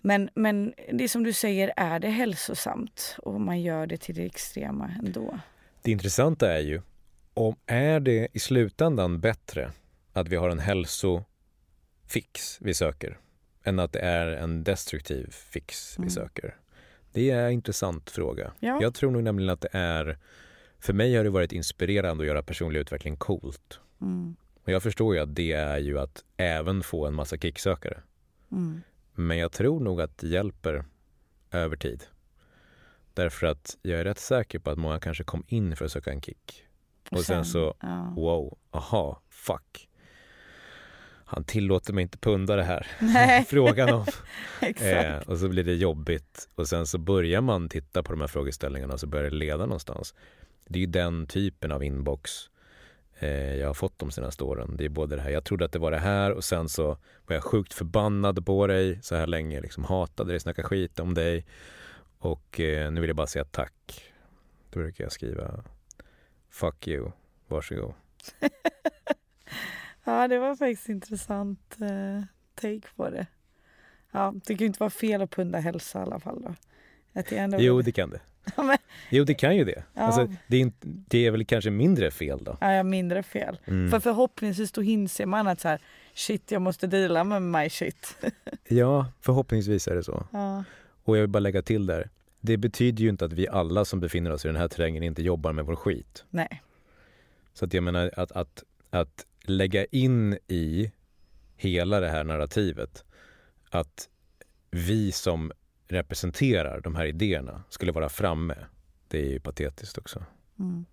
Men, men det som du säger, är det hälsosamt och man gör det till det extrema ändå? Det intressanta är ju, om är det i slutändan bättre att vi har en hälsofix vi söker än att det är en destruktiv fix vi mm. söker? Det är en intressant fråga. Ja. Jag tror nog nämligen att det är, för mig har det varit inspirerande att göra personlig utveckling coolt. Mm. Och jag förstår ju att det är ju att även få en massa kicksökare. Mm. Men jag tror nog att det hjälper över tid. Därför att jag är rätt säker på att många kanske kom in för att söka en kick. Och sen, sen så, ja. wow, aha, fuck han tillåter mig inte punda det här. [LAUGHS] Frågan om. [LAUGHS] eh, och så blir det jobbigt och sen så börjar man titta på de här frågeställningarna och så börjar det leda någonstans. Det är ju den typen av inbox eh, jag har fått de senaste åren. Det är både det här, jag trodde att det var det här och sen så var jag sjukt förbannad på dig så här länge, liksom hatade dig, snackade skit om dig och eh, nu vill jag bara säga tack. Då brukar jag skriva Fuck you, varsågod. [LAUGHS] Ja, det var faktiskt intressant eh, take på det. Ja, det kan ju inte vara fel att punda hälsa i alla fall då. Att det ändå jo, det kan det. [LAUGHS] Jo, det kan ju det. Ja. Alltså, det, är, det är väl kanske mindre fel då? Ja, mindre fel. Mm. För förhoppningsvis då inser man att så här, shit, jag måste dela med my shit. [LAUGHS] ja, förhoppningsvis är det så. Ja. Och jag vill bara lägga till där. Det betyder ju inte att vi alla som befinner oss i den här terrängen inte jobbar med vår skit. Nej. Så att jag menar att, att, att lägga in i hela det här narrativet att vi som representerar de här idéerna skulle vara framme. Det är ju patetiskt också. Mm.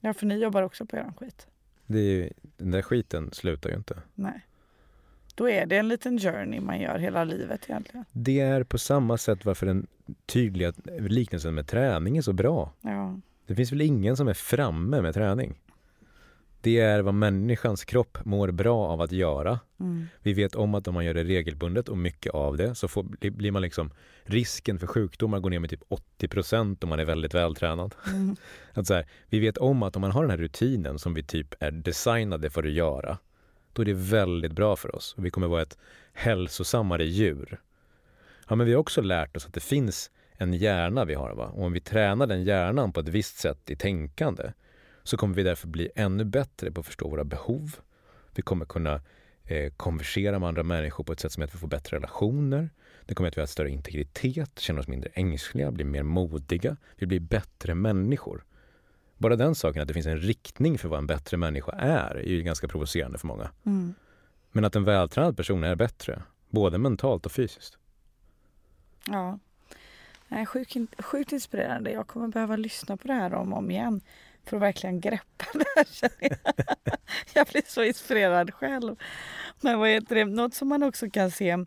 Ja, för ni jobbar också på er skit. Det är, den där skiten slutar ju inte. Nej. Då är det en liten journey man gör hela livet egentligen. Det är på samma sätt varför den tydliga liknelsen med träning är så bra. Ja. Det finns väl ingen som är framme med träning. Det är vad människans kropp mår bra av att göra. Mm. Vi vet om att om man gör det regelbundet och mycket av det så får, blir man liksom risken för sjukdomar går ner med typ 80 procent om man är väldigt vältränad. Mm. [LAUGHS] Att så här, vi vet om att om man har den här rutinen som vi typ är designade för att göra då är det väldigt bra för oss och vi kommer vara ett hälsosammare djur. Ja, men vi har också lärt oss att det finns en hjärna vi har. Va? Och om vi tränar den hjärnan på ett visst sätt i tänkande så kommer vi därför bli ännu bättre på att förstå våra behov. Vi kommer kunna eh, konversera med andra människor på ett sätt som gör att vi får bättre relationer. Det kommer att vi har större integritet, känner oss mindre ängsliga, blir mer modiga. Vi blir bättre människor. Bara den saken att det finns en riktning för vad en bättre människa är, är ju ganska provocerande för många. Mm. Men att en vältränad person är bättre, både mentalt och fysiskt. Ja. Nej, sjukt, sjukt inspirerande. Jag kommer behöva lyssna på det här om och om igen för att verkligen greppa det här. Jag. [LAUGHS] jag blir så inspirerad själv. Men vad heter det? Något som man också kan se, eh,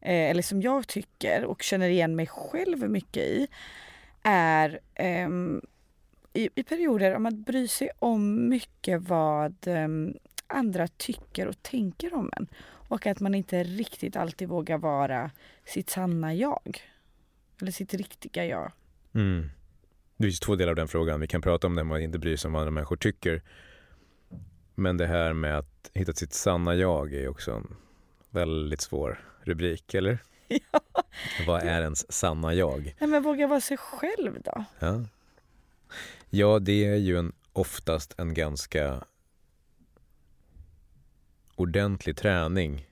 eller som jag tycker och känner igen mig själv mycket i, är ehm, i, i perioder om att bry sig om mycket vad ehm, andra tycker och tänker om en. Och att man inte riktigt alltid vågar vara sitt sanna jag. Eller sitt riktiga jag. Mm. Det finns två delar av den frågan. Vi kan prata om det att inte bry sig om vad andra människor tycker. Men det här med att hitta sitt sanna jag är också en väldigt svår rubrik, eller? [LAUGHS] Ja. Vad är ens sanna jag? Nej, men våga vara sig själv då. Ja, ja det är ju en, oftast en ganska ordentlig träning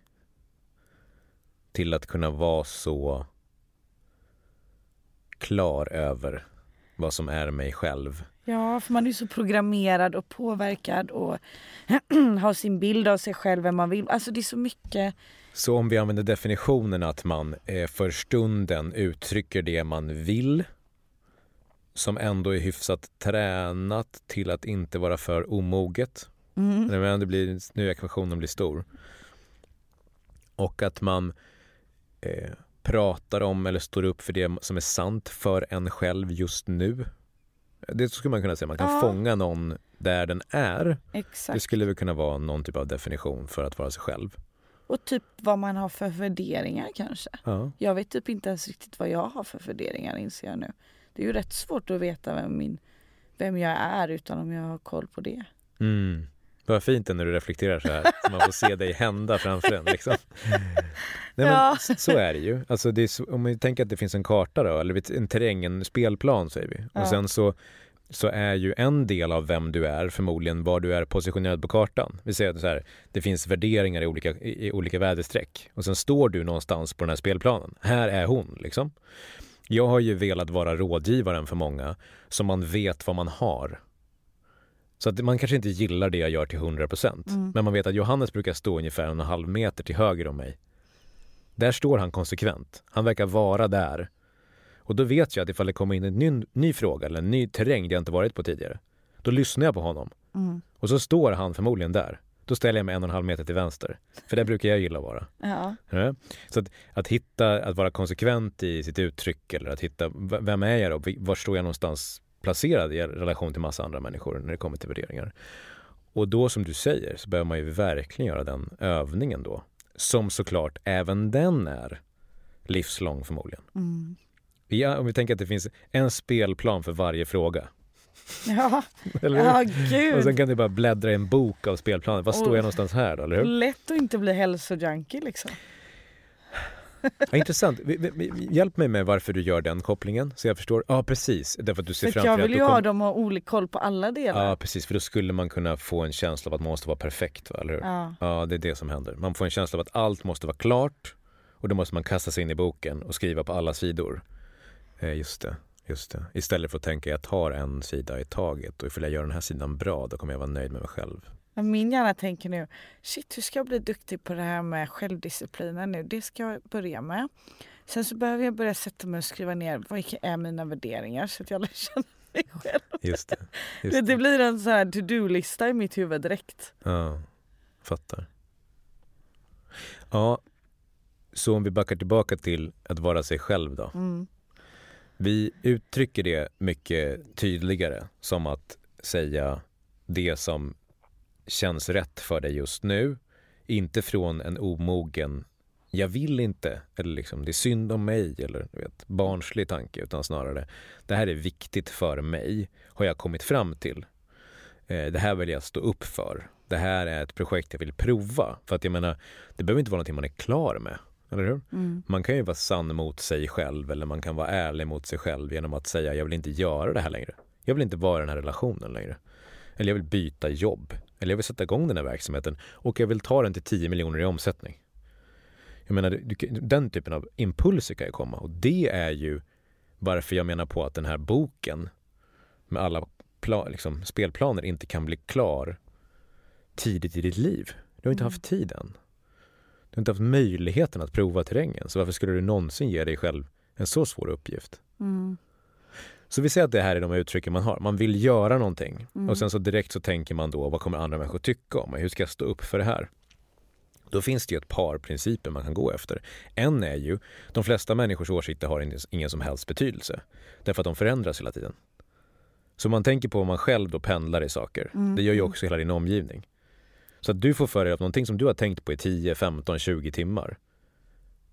till att kunna vara så klar över vad som är mig själv. Ja, för man är så programmerad och påverkad och [CLEARS THROAT] har sin bild av sig själv, vem man vill. Alltså det är så mycket. Så om vi använder definitionen att man eh, för stunden uttrycker det man vill som ändå är hyfsat tränat till att inte vara för omoget. Mm. Men det blir, nu ekvationen blir stor. Och att man eh, pratar om eller står upp för det som är sant för en själv just nu. Det skulle man kunna säga, man kan Ja. fånga någon där den är. Det Exakt. skulle väl kunna vara någon typ av definition för att vara sig själv. Och typ vad man har för värderingar kanske. Ja. Jag vet typ inte ens riktigt vad jag har för värderingar inser jag nu. Det är ju rätt svårt att veta vem, min, vem jag är utan om jag har koll på det. Mm. Vad fint när du reflekterar så här, så man får se dig hända framför en. Liksom. Nej, men Ja. Så är det ju. Alltså det är om vi tänker att det finns en karta då, eller en terräng, en spelplan säger vi. Ja. Och sen så, så är ju en del av vem du är förmodligen var du är positionerad på kartan. Vi säger att så här, det finns värderingar i olika, i olika väderstreck. Och sen står du någonstans på den här spelplanen. Här är hon liksom. Jag har ju velat vara rådgivaren för många så man vet vad man har. Så att man kanske inte gillar det jag gör till 100% Mm. men man vet att Johannes brukar stå ungefär en och en halv meter till höger om mig. Där står han konsekvent. Han verkar vara där. Och då vet jag att ifall det kommer in en ny, ny fråga eller en ny terräng det jag inte varit på tidigare, då lyssnar jag på honom. Mm. Och så står han förmodligen där. Då ställer jag mig en och en halv meter till vänster. För där brukar jag gilla att vara. Ja. Så att, att hitta, att vara konsekvent i sitt uttryck eller att hitta, vem är jag då? Var står jag någonstans placerad i relation till massa andra människor när det kommer till värderingar? Och då som du säger så behöver man ju verkligen göra den övningen då. Som såklart även den är livslång förmodligen. Mm. Ja, om vi tänker att det finns en spelplan för varje fråga. Ja. [LAUGHS] Eller ja, Och sen gud. kan du bara bläddra i en bok av spelplanen. Var står jag någonstans här eller hur? Lätt att inte bli hälsojunkie liksom. Ja, intressant. Hjälp mig med varför du gör den kopplingen så jag förstår. Ja, precis. Därför att du ser För framför jag vill ju du ha kom- dem och ha olika koll på alla delar. Ja, precis. För då skulle man kunna få en känsla av att man måste vara perfekt, va? eller hur? Ja. Ja, det är det som händer. Man får en känsla av att allt måste vara klart och då måste man kasta sig in i boken och skriva på alla sidor. Eh, just det, just det. Istället för att tänka jag tar en sida i taget och ifall jag gör den här sidan bra då kommer jag vara nöjd med mig själv. Min hjärna tänker nu, shit hur ska jag bli duktig på det här med självdisciplinen nu? Det ska jag börja med. Sen så behöver jag börja sätta mig och skriva ner vad är mina värderingar så att jag lär känna mig själv. Just det. Det, [LAUGHS] Just det det. blir en sån här to-do-lista i mitt huvud direkt. Ja, fattar. Ja, så om vi backar tillbaka till att vara sig själv då. Mm. Vi uttrycker det mycket tydligare som att säga det som känns rätt för dig just nu. Inte från en omogen jag vill inte, eller liksom, det är synd om mig, eller du vet, barnslig tanke, utan snarare det här är viktigt för mig, har jag kommit fram till. Eh, det här vill jag stå upp för. Det här är ett projekt jag vill prova. För att jag menar, det behöver inte vara någonting man är klar med. Eller hur? Mm. Man kan ju vara sann mot sig själv eller man kan vara ärlig mot sig själv genom att säga jag vill inte göra det här längre. Jag vill inte vara i den här relationen längre. Eller jag vill byta jobb. Eller jag vill sätta igång den här verksamheten och jag vill ta den till 10 miljoner i omsättning. Jag menar, den typen av impulser kan ju komma och det är ju varför jag menar på att den här boken med alla liksom, spelplaner inte kan bli klar tidigt i ditt liv. Du har inte mm. haft tiden. Du har inte haft möjligheten att prova terrängen. Så varför skulle du någonsin ge dig själv en så svår uppgift? Mm. Så vi säger att det här är de uttrycken man har. Man vill göra någonting mm. och sen så direkt så tänker man då vad kommer andra människor tycka om mig? Hur ska jag stå upp för det här? Då finns det ju ett par principer man kan gå efter. En är ju, de flesta människors åsikter har ingen som helst betydelse. Därför att de förändras hela tiden. Så man tänker på om man själv då pendlar i saker. Mm. Det gör ju också hela din omgivning. Så att du får för dig att någonting som du har tänkt på i 10, 15, 20 timmar.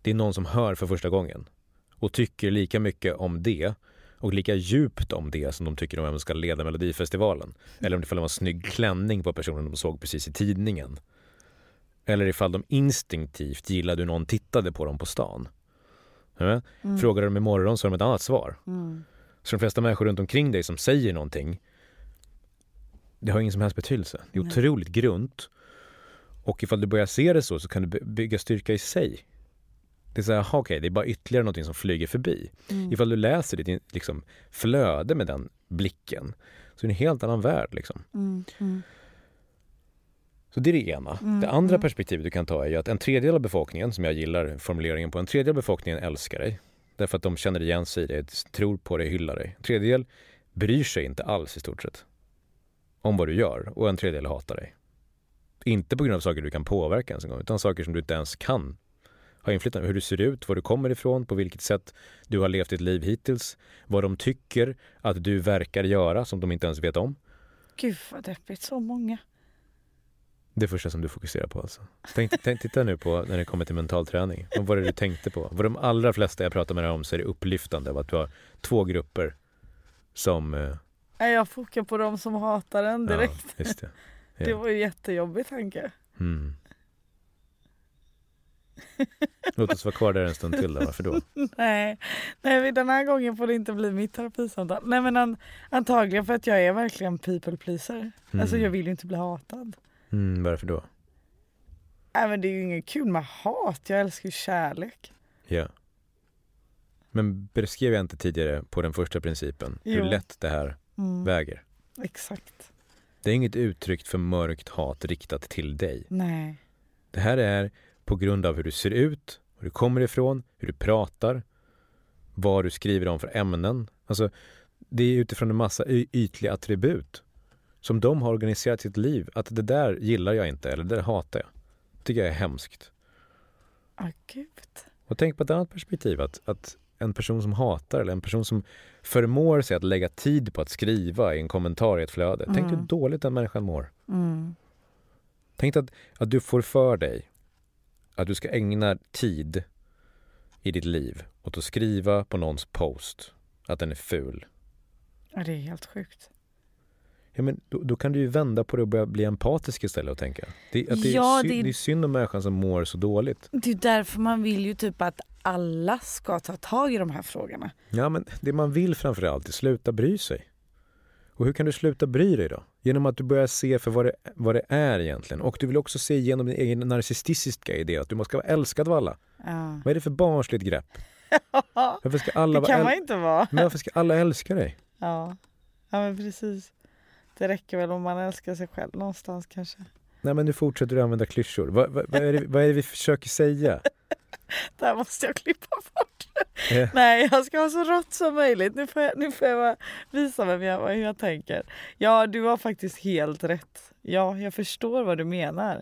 Det är någon som hör för första gången och tycker lika mycket om det och lika djupt om det som de tycker om vem som ska leda Melodifestivalen. Eller om det var en snygg klänning på personen de såg precis i tidningen. Eller ifall de instinktivt gillade hur någon tittade på dem på stan. Mm. Frågar de imorgon så har de ett annat svar. Mm. Så de flesta människor runt omkring dig som säger någonting, det har ingen som helst betydelse. Det är otroligt grunt. Och ifall du börjar se det så, så kan du bygga styrka i sig. Det är så här, okej, okay, det är bara ytterligare någonting som flyger förbi. Mm. Ifall du läser ditt liksom, flöde med den blicken, så är det en helt annan värld. Liksom. Mm. Mm. Så det är det ena. Mm, det andra mm. perspektivet du kan ta är ju att en tredjedel av befolkningen, som jag gillar formuleringen på, en tredjedel av befolkningen älskar dig. Därför att de känner igen sig i dig, tror på dig, hyllar dig. En tredjedel bryr sig inte alls i stort sett om vad du gör och en tredjedel hatar dig. Inte på grund av saker du kan påverka ens en gång, utan saker som du inte ens kan ha inflytande Hur du ser ut, var du kommer ifrån, på vilket sätt du har levt ditt liv hittills, vad de tycker att du verkar göra som de inte ens vet om. Gud vad deppigt, så många. Det första som du fokuserar på alltså. Tänk, tänk, titta nu på när det kommer till mental träning. Vad var det du tänkte på? För de allra flesta jag pratar med dig om så är det upplyftande av att du har två grupper som... Eh... Jag fokar på de som hatar den direkt. Ja, det. Var ju jättejobbig tanke. Mm. Låt oss vara kvar där en stund till då. Varför då? [LAUGHS] Nej, Nej den här gången får det inte bli mitt terapisamtal. Nej men an, antagligen för att jag är verkligen people pleaser. Mm. Alltså jag vill ju inte bli hatad. Mm, varför då? Nej, men det är ju inget kul med hat. Jag älskar ju kärlek. Ja. Men beskrev jag inte tidigare på den första principen jo. hur lätt det här mm. väger? Exakt. Det är inget uttryck för mörkt hat riktat till dig. Nej. Det här är på grund av hur du ser ut, var du kommer ifrån, hur du pratar, vad du skriver om för ämnen. Alltså, det är utifrån en massa ytliga attribut som de har organiserat sitt liv. Att det där gillar jag inte eller det där hatar jag. Det tycker jag är hemskt. Ah, gud. Och tänk på ett annat perspektiv. Att, att en person som hatar eller en person som förmår sig att lägga tid på att skriva i en kommentar i ett flöde. Mm. Tänk hur dåligt den människan mår. Mm. Tänk att, att du får för dig att du ska ägna tid i ditt liv åt att skriva på någons post att den är ful. Ja, det är helt sjukt ja, men då, då, kan du ju vända på det och börja bli empatisk istället och tänka. Det, att det, ja, är synd, det, det är synd om människan som mår så dåligt. Det är därför man vill ju typ att alla ska ta tag i de här frågorna. Ja men det man vill framförallt är sluta bry sig. Och hur kan du sluta bry dig då? Genom att du börjar se för vad det, vad det är egentligen. Och du vill också se genom din egen narcissistiska idé att du måste vara älskad av alla. Ja. Vad är det för barnsligt grepp? [LAUGHS] varför ska alla det kan man inte vara. Men varför ska alla älska dig? Ja, ja men precis. Det räcker väl om man älskar sig själv någonstans kanske. Nej men nu fortsätter du använda klyschor. Vad, vad, vad, är, det, vad är det vi försöker säga? [LAUGHS] det här måste jag klippa bort. Yeah. Nej, jag ska ha så rått som möjligt. Nu får jag, nu får jag visa vem jag, hur jag tänker. Ja, du har faktiskt helt rätt. Ja, jag förstår vad du menar.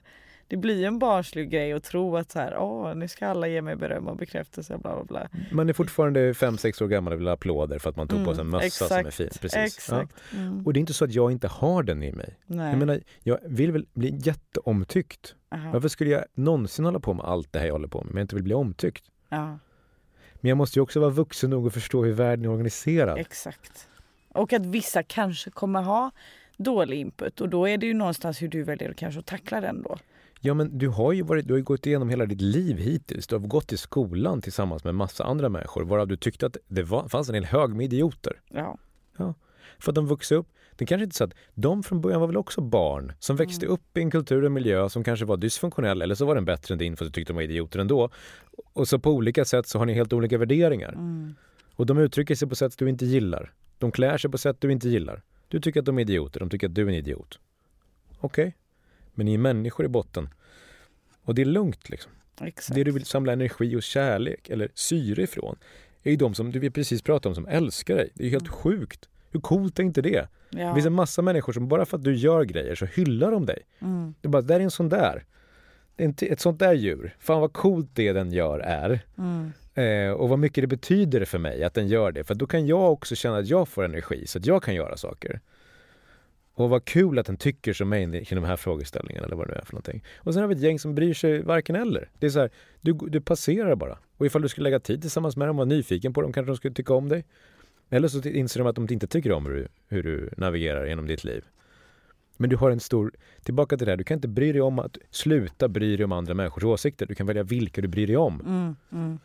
Det blir en barnslig grej att tro att så här, åh, nu ska alla ge mig beröm och bekräftelse, bla bla bla. Man är fortfarande fem sex år gammal och vill ha applåder för att man tog Mm, på sig en mössa exakt, som är fin. Precis. Exakt. Mm. Ja. Och det är inte så att jag inte har den i mig. Nej. Jag menar, jag vill väl bli jätteomtyckt. Aha. Varför skulle jag någonsin hålla på med allt det här jag håller på med om jag inte vill bli omtyckt? Ja, Men jag måste ju också vara vuxen nog att förstå hur världen är organiserad. exakt. Och att vissa kanske kommer ha dålig input och då är det ju någonstans hur du väljer att kanske tackla den då. Ja men du har ju varit, du har ju gått igenom hela ditt liv hittills. Du har gått i skolan tillsammans med massa andra människor varav du tyckte att det var, fanns en hel hög med idioter. Ja. För att de vuxit upp. Det kanske inte så att de från början var väl också barn som växte Mm. upp i en kultur och miljö som kanske var dysfunktionell eller så var den bättre än din för att du tyckte de var idioter ändå. Och så på olika sätt så har ni helt olika värderingar. Mm. Och de uttrycker sig på sätt du inte gillar. De klär sig på sätt du inte gillar. Du tycker att de är idioter, de tycker att du är en idiot. Okej, men ni är människor i botten. Och det är lugnt liksom. Exakt. Det du vill samla energi och kärlek eller syre ifrån är ju de som du precis pratade om som älskar dig. Det är ju helt sjukt. Hur coolt är inte det? Det ja. finns en massa människor som bara för att du gör grejer så hyllar de dig. Mm. Det är bara, där är en sån där. Det ett sånt där djur. Fan vad coolt det den gör är. Mm. Eh, och vad mycket det betyder för mig att den gör det. För då kan jag också känna att jag får energi så att jag kan göra saker. Och vad kul att den tycker som mig kring de här frågeställningarna eller vad det nu är för någonting. Och sen har vi ett gäng som bryr sig varken eller. Det är så här, du, du passerar bara. Och ifall du skulle lägga tid tillsammans med dem och vara nyfiken på dem kanske de skulle tycka om dig. Eller så inser de att de inte tycker om hur du, hur du navigerar genom ditt liv. Men du har en stor, tillbaka till det här, du kan inte bry dig om att sluta bry dig om andra människors åsikter. Du kan välja vilka du bryr dig om. Mm. Mm.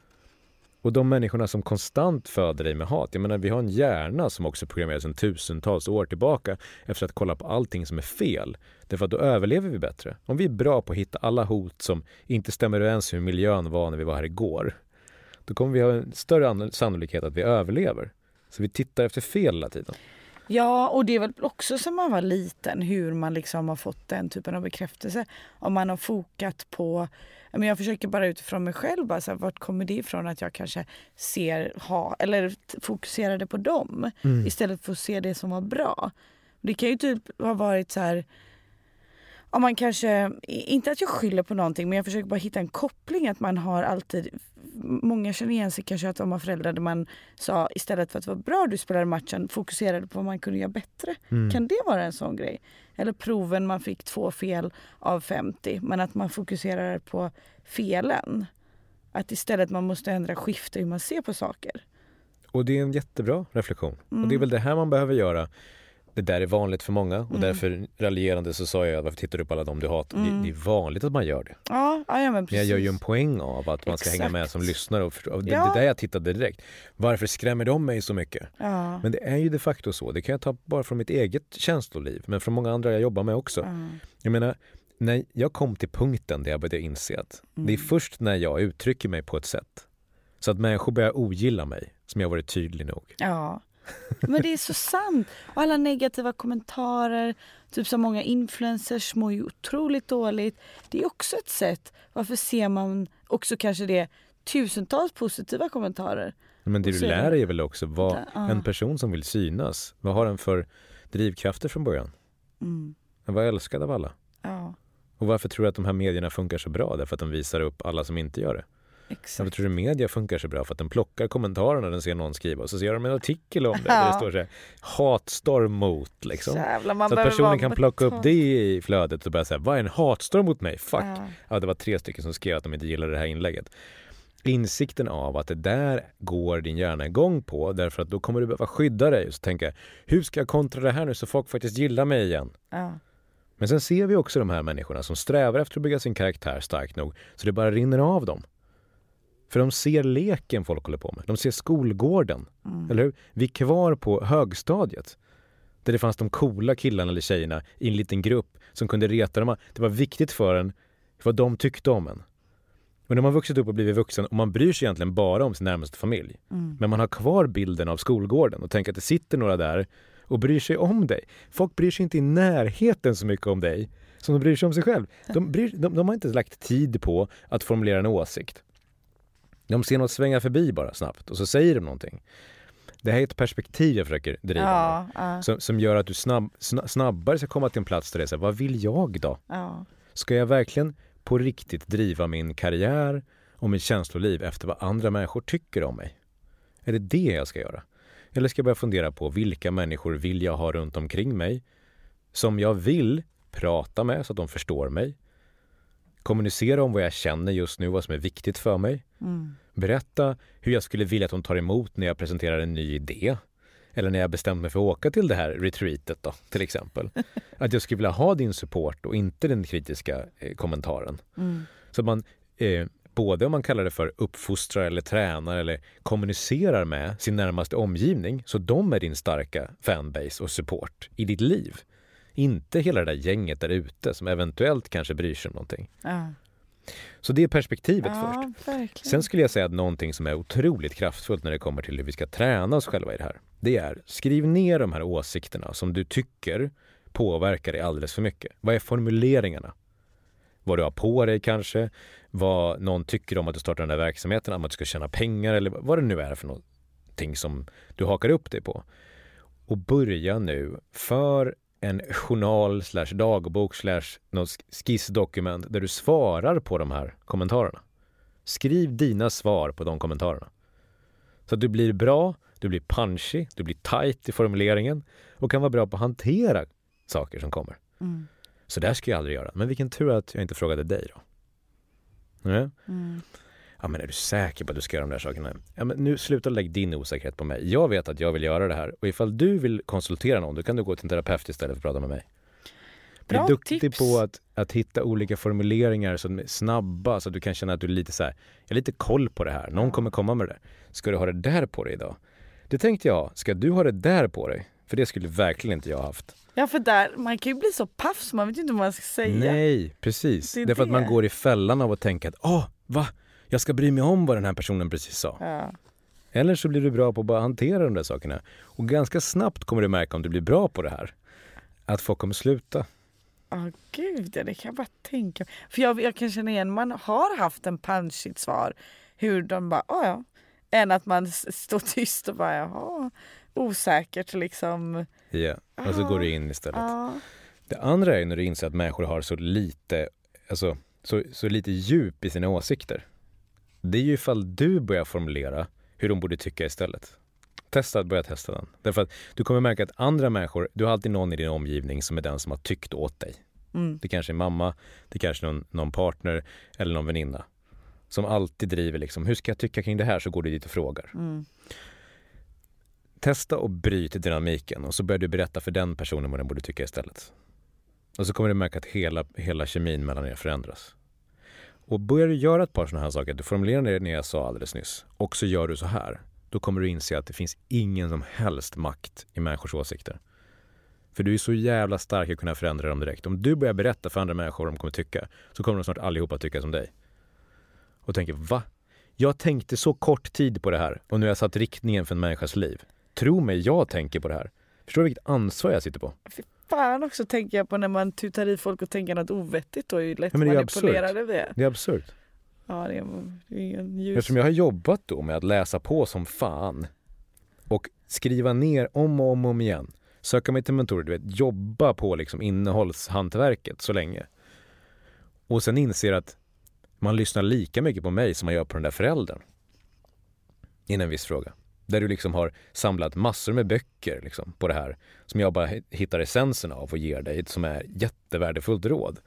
Och de människorna som konstant föder dig med hat. Jag menar, vi har en hjärna som också programmeras sedan tusentals år tillbaka efter att kolla på allting som är fel. Därför att då överlever vi bättre. Om vi är bra på att hitta alla hot som inte stämmer överens med hur miljön var när vi var här igår. Då kommer vi ha en större sannolikhet att vi överlever. Så vi tittar efter fel hela tiden. Ja, och det är väl också som man var liten hur man liksom har fått den typen av bekräftelse. Om man har fokat på, men jag försöker bara utifrån mig själv, bara så här, vart kommer det ifrån att jag kanske ser, ha, eller fokuserade på dem istället för att se det som var bra. Det kan ju typ ha varit så här, om man kanske, inte att jag skyller på någonting men jag försöker bara hitta en koppling att man har alltid, många känner igen sig kanske att de har föräldrar där man sa istället för att vara bra du spelade matchen fokuserade på vad man kunde göra bättre. Kan det vara en sån grej? Eller proven man fick två fel av 50 men att man fokuserar på felen. Att istället man måste ändra skifte hur man ser på saker. Och det är en jättebra reflektion. Och Mm. det är väl det här man behöver göra. Det där är vanligt för många och därför raljerande så sa jag varför tittar du på alla dem du hatar? Mm. Det, det är vanligt att man gör det. Ja, ja men Men jag gör ju en poäng av att man ska hänga med Exakt. som lyssnare och förstå. Det, Ja. det där jag tittade direkt. Varför skrämmer de mig så mycket? Ja. Men det är ju de facto så. Det kan jag ta bara från mitt eget känsloliv, men från många andra jag jobbar med också. Ja. Jag menar, när jag kom till punkten där jag började inse att det är först när jag uttrycker mig på ett sätt så att människor börjar ogilla mig som jag varit tydlig nog. Ja. Men det är så sant. Och alla negativa kommentarer, typ så många influencers mår ju otroligt dåligt. Det är också ett sätt. Varför ser man också kanske det tusentals positiva kommentarer? Men det du lär dig är väl också vad en person som vill synas, vad har den för drivkrafter från början? Mm. Den var älskad av alla. Ja, Och varför tror du att de här medierna funkar så bra? Därför att de visar upp alla som inte gör det. Exakt. tror du media funkar så bra? För att den plockar kommentarerna den ser någon skriva och så ser de en artikel om det där det Ja. står så här, hatstorm mot liksom. Jävlar, man Så att personen kan plocka upp det i flödet och börja säga, vad är en hatstorm mot mig? Fuck! Ja. Ja, det var tre stycken som skrev att de inte gillade det här inlägget. Insikten av att det där går din hjärna igång på därför att då kommer du behöva skydda dig och tänka, hur ska jag kontra det här nu så folk faktiskt gillar mig igen? Ja. Men sen ser vi också de här människorna som strävar efter att bygga sin karaktär starkt nog så det bara rinner av dem. För de ser leken folk håller på med. De ser skolgården. Eller hur? Vi är kvar på högstadiet. Där det fanns de coola killarna eller tjejerna i en liten grupp som kunde reta dem. Det var viktigt för en vad de tyckte om en. Och när man vuxit upp och blivit vuxen och man bryr sig egentligen bara om sin närmaste familj. Men man har kvar bilden av skolgården och tänker att det sitter några där och bryr sig om dig. Folk bryr sig inte i närheten så mycket om dig som de bryr sig om sig själv. De, bryr, de, de har inte lagt tid på att formulera en åsikt. De ser något svänga förbi bara snabbt och så säger de någonting. Det här är ett perspektiv jag försöker driva med. Ja, ja, Som, som gör att du snabb, sna, snabbare ska komma till en plats där det är så här, vad vill jag då? ja. Ska jag verkligen på riktigt driva min karriär och mitt känsloliv efter vad andra människor tycker om mig? Är det det jag ska göra? Eller ska jag börja fundera på vilka människor vill jag ha runt omkring mig som jag vill prata med så att de förstår mig? Kommunicera om vad jag känner just nu, vad som är viktigt för mig. Mm. Berätta hur jag skulle vilja att de tar emot när jag presenterar en ny idé. Eller när jag bestämt mig för att åka till det här retreatet då, till exempel. [LAUGHS] Att jag skulle vilja ha din support och inte den kritiska eh, kommentaren. Mm. Så att man, eh, både om man kallar det för uppfostrar eller tränar eller kommunicerar med sin närmaste omgivning, så de är din starka fanbase och support i ditt liv. Inte hela det där gänget där ute som eventuellt kanske bryr sig om någonting. Ja. Så det är perspektivet ja, först. verkligen. Sen skulle jag säga att någonting som är otroligt kraftfullt när det kommer till hur vi ska träna oss själva i det här. Det är, skriv ner de här åsikterna som du tycker påverkar dig alldeles för mycket. Vad är formuleringarna? Vad du har på dig kanske? Vad någon tycker om att du startar den där verksamheten, om att du ska tjäna pengar eller vad det nu är för någonting som du hakar upp dig på. Och börja nu för en journal slash dagbok slash något skissdokument där du svarar på de här kommentarerna. Skriv dina svar på de kommentarerna. Så att du blir bra, du blir punchy, du blir tight i formuleringen och kan vara bra på att hantera saker som kommer. Mm. Så där ska jag aldrig göra. Men vilken tur att jag inte frågade dig då. Ja. Mm. Ja, men är du säker på att du ska göra de där sakerna? Ja, men nu sluta lägga din osäkerhet på mig. Jag vet att jag vill göra det här och ifall du vill konsultera någon, då kan du gå till en terapeut istället för att prata med mig. Bli Bra duktig tips. på att, att hitta olika formuleringar som är snabba så att du kan känna att du är lite så här, jag har lite koll på det här. Någon kommer komma med det där. Ska du ha det där på dig idag? Det tänkte jag, ska du ha det där på dig? För det skulle verkligen inte jag ha haft. Ja för där, man kan ju bli så paff så man vet ju inte vad man ska säga. Nej, precis. Det är Därför att man det. går i fällan av att tänka att, åh, va? Jag ska bry mig om vad den här personen precis sa. Ja. Eller så blir du bra på att bara hantera de där sakerna. Och ganska snabbt kommer du märka om du blir bra på det här. Att folk kommer sluta. Ja gud, ja, det kan jag bara tänka För jag, jag kan känna igen, man har haft en punchigt svar. Hur de bara, ja ja. Än att man står tyst och bara, jaha. Osäkert liksom. Ja, och så Ah. går du in istället. Ja. Det andra är när du inser att människor har så lite, alltså, så, så lite djup i sina åsikter. Det är ju ifall du börjar formulera hur de borde tycka istället. Testa att börja testa den. Därför att du kommer märka att andra människor, du har alltid någon i din omgivning som är den som har tyckt åt dig. Mm. Det kanske är mamma, det kanske är någon, någon partner eller någon väninna. Som alltid driver liksom, hur ska jag tycka kring det här? Så går du dit och frågar. Mm. Testa och bryt dynamiken och så börjar du berätta för den personen vad den borde tycka istället. Och så kommer du märka att hela, hela kemin mellan er förändras. Och börjar du göra ett par sådana här saker, du formulerar det när jag sa alldeles nyss, och så gör du så här, då kommer du inse att det finns ingen som helst makt i människors åsikter. För du är så jävla stark att kunna förändra dem direkt. Om du börjar berätta för andra människor vad de kommer tycka, så kommer de snart allihopa tycka som dig. Och tänker, va? Jag tänkte så kort tid på det här och nu har jag satt riktningen för en människas liv. Tro mig, jag tänker på det här. Förstår du vilket ansvar jag sitter på? Fy fan också tänker jag på när man tutar i folk och tänker något ovettigt och är lätt Ja, men det är manipulerad av det. Det är absurt. Ja, det är, det är en ljus... Eftersom jag har jobbat då med att läsa på som fan och skriva ner om och om och om igen. Söka mig till mentorer, du vet, jobba på liksom innehållshantverket så länge. Och sen inser att man lyssnar lika mycket på mig som man gör på den där föräldern. I en viss fråga. Där du liksom har samlat massor med böcker liksom, på det här som jag bara hittar essensen av och ger dig som är jättevärdefullt råd.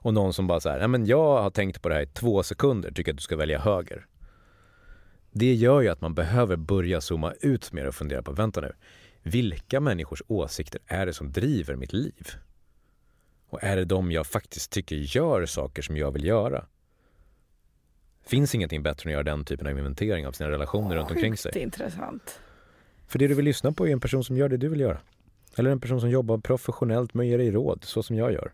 Och någon som bara så här, men jag har tänkt på det här i två sekunder, tycker att du ska välja höger. Det gör ju att man behöver börja zooma ut mer och fundera på, vänta nu, vilka människors åsikter är det som driver mitt liv? Och är det de jag faktiskt tycker gör saker som jag vill göra? Finns ingenting bättre än att göra den typen av inventering av sina relationer runt omkring sig. Intressant. För det du vill lyssna på är en person som gör det du vill göra. Eller en person som jobbar professionellt med att ge dig råd, så som jag gör.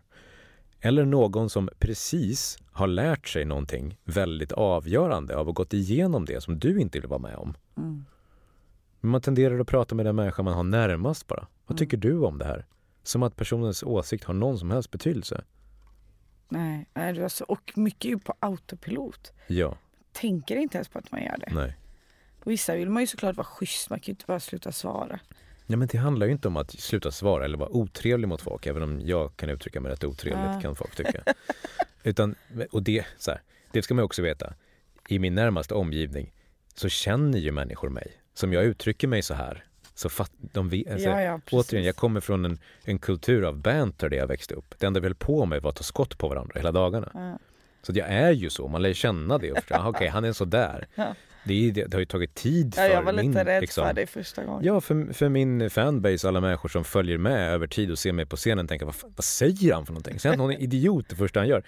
Eller någon som precis har lärt sig någonting väldigt avgörande av att gått igenom det som du inte vill vara med om. Mm. Men man tenderar att prata med den människa man har närmast bara. Vad Mm. tycker du om det här? Som att personens åsikt har någon som helst betydelse. Nej, nej du har så, och mycket ju på autopilot. Ja, Tänker inte ens på att man gör det. nej. Och vissa vill man ju såklart vara schysst, man kan ju inte bara sluta svara. Ja, men det handlar ju inte om att sluta svara eller vara otrevlig mot folk, även om jag kan uttrycka mig rätt otrevligt Ja. kan folk tycka. [LAUGHS] Utan, och det, så här, det ska man också veta, i min närmaste omgivning så känner ju människor mig. Som jag uttrycker mig så här, så fatt, de alltså, ja, ja. Återigen, jag kommer från en, en kultur av banter där jag växte upp. Det enda vi höll på med var att ta skott på varandra hela dagarna. Ja. Så jag är ju så, man lär känna det [LAUGHS] okej han är så där. Ja. Det, det, har ju tagit tid för Ja, jag var min... lite rädd liksom, för det första gången. Ja, för, för min fanbase, alla människor som följer med över tid och ser mig på scenen tänker vad, vad säger han för någonting? Säger han någon idiot det första han gör?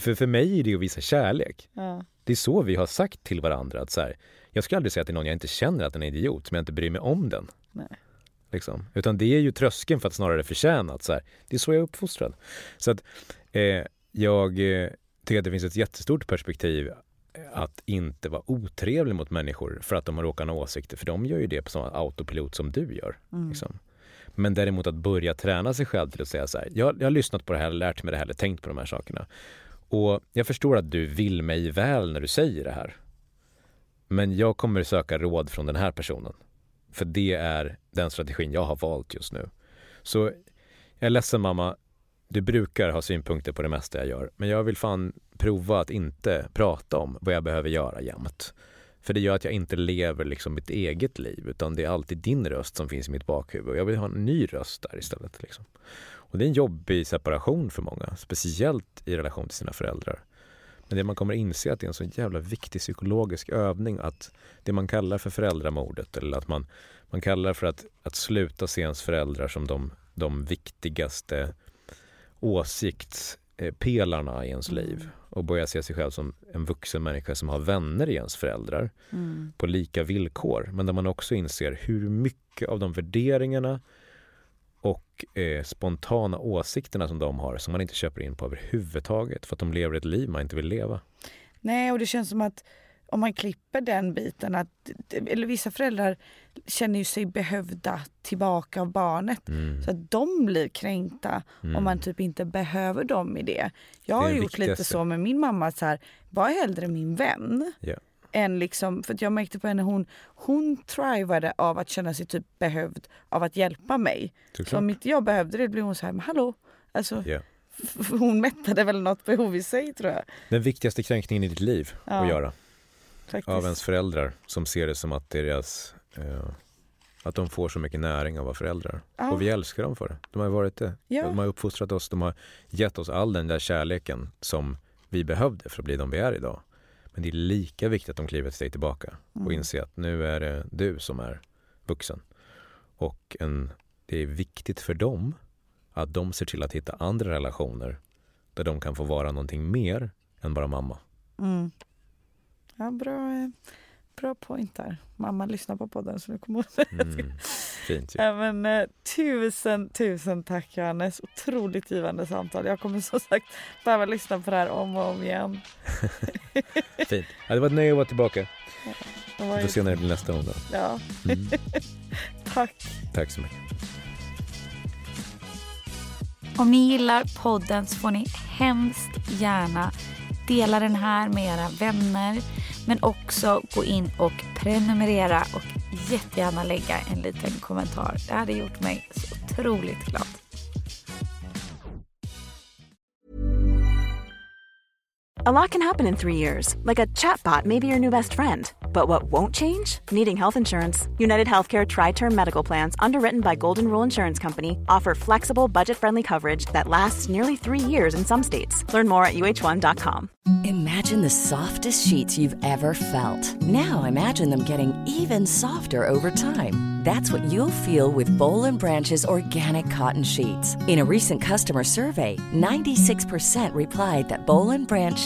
För, för mig är det att visa kärlek. Ja. Det är så vi har sagt till varandra att så här, jag skulle aldrig säga till någon jag inte känner att den är idiot, men jag inte bryr mig om den. Nej. Liksom. Utan det är ju tröskeln för att snarare förtjäna att så här, det är så jag är uppfostrad. Så att eh, jag eh, tycker att det finns ett jättestort perspektiv att inte vara otrevlig mot människor för att de har råkat ha åsikter, för de gör ju det på samma autopilot som du gör. Mm. Liksom. Men däremot att börja träna sig själv till att säga så här, jag, jag har lyssnat på det här, lärt mig det här, eller tänkt på de här sakerna. Och jag förstår att du vill mig väl när du säger det här. Men jag kommer söka råd från den här personen. För det är den strategin jag har valt just nu. Så jag är ledsen mamma, du brukar ha synpunkter på det mesta jag gör. Men jag vill fan prova att inte prata om vad jag behöver göra jämt. För det gör att jag inte lever liksom mitt eget liv utan det är alltid din röst som finns i mitt bakhuvud. Och jag vill ha en ny röst där istället. Liksom. Och det är en jobbig separation för många, speciellt i relation till sina föräldrar. Men det man kommer inse att det är en så jävla viktig psykologisk övning att det man kallar för föräldramordet eller att man, man kallar för att, att sluta se ens föräldrar som de, de viktigaste åsiktspelarna i ens liv och börja se sig själv som en vuxen människa som har vänner i ens föräldrar Mm. på lika villkor. Men där man också inser hur mycket av de värderingarna och eh, spontana åsikterna som de har som man inte köper in på överhuvudtaget för att de lever ett liv man inte vill leva. Nej, och det känns som att om man klipper den biten, att, eller vissa föräldrar känner ju sig behövda tillbaka av barnet. Mm. Så att de blir kränkta Mm. om man typ inte behöver dem i det. Jag Det har gjort lite viktigaste. så med min mamma, så här, var hellre min vän. Ja. Än liksom, för jag märkte på henne, hon, hon thrivade av att känna sig typ behövd av att hjälpa mig. Så om inte jag behövde det blev hon så här, men hallå? Alltså, f- [LAUGHS] hon mättade väl något behov i sig tror jag. Den viktigaste kränkningen i ditt liv Ja. att göra Faktiskt. av ens föräldrar som ser det som att deras eh, att de får så mycket näring av att vara föräldrar. Ja. Och vi älskar dem för det. De har varit det. Ja. De har uppfostrat oss, de har gett oss all den där kärleken som vi behövde för att bli de vi är idag. Men det är lika viktigt att de kliver ett steg tillbaka och Mm. inser att nu är det du som är vuxen. Och en, det är viktigt för dem att de ser till att hitta andra relationer där de kan få vara någonting mer än bara mamma. Mm. Ja, bra, eh, bra point där. Mamma lyssnar på podden så nu kommer hon Mm. Fint ju. [LAUGHS] Ja, men, eh, tusen, tusen tack Johannes. Otroligt givande samtal. Jag kommer som sagt behöva lyssna på det här om och om igen. [LAUGHS] Fint. Ja, det var ett nöje att vara tillbaka. Det var Vi får se när det blir nästa gång då. Ja, Mm. [LAUGHS] tack. Tack så mycket. Om ni gillar podden så får ni hemskt gärna dela den här med era vänner men också gå in och prenumerera och jättegärna lägga en liten kommentar. Det hade gjort mig så otroligt glad. A lot can happen in three years, like a chatbot may be your new best friend. But what won't change? Needing health insurance. United Healthcare Tri Term Medical Plans, underwritten by Golden Rule Insurance Company, offer flexible, budget friendly coverage that lasts nearly three years in some states. Learn more at uh1.com. Imagine the softest sheets you've ever felt. Now imagine them getting even softer over time. That's what you'll feel with Bowl and Branch's organic cotton sheets. In a recent customer survey, 96% replied that Bowl and Branch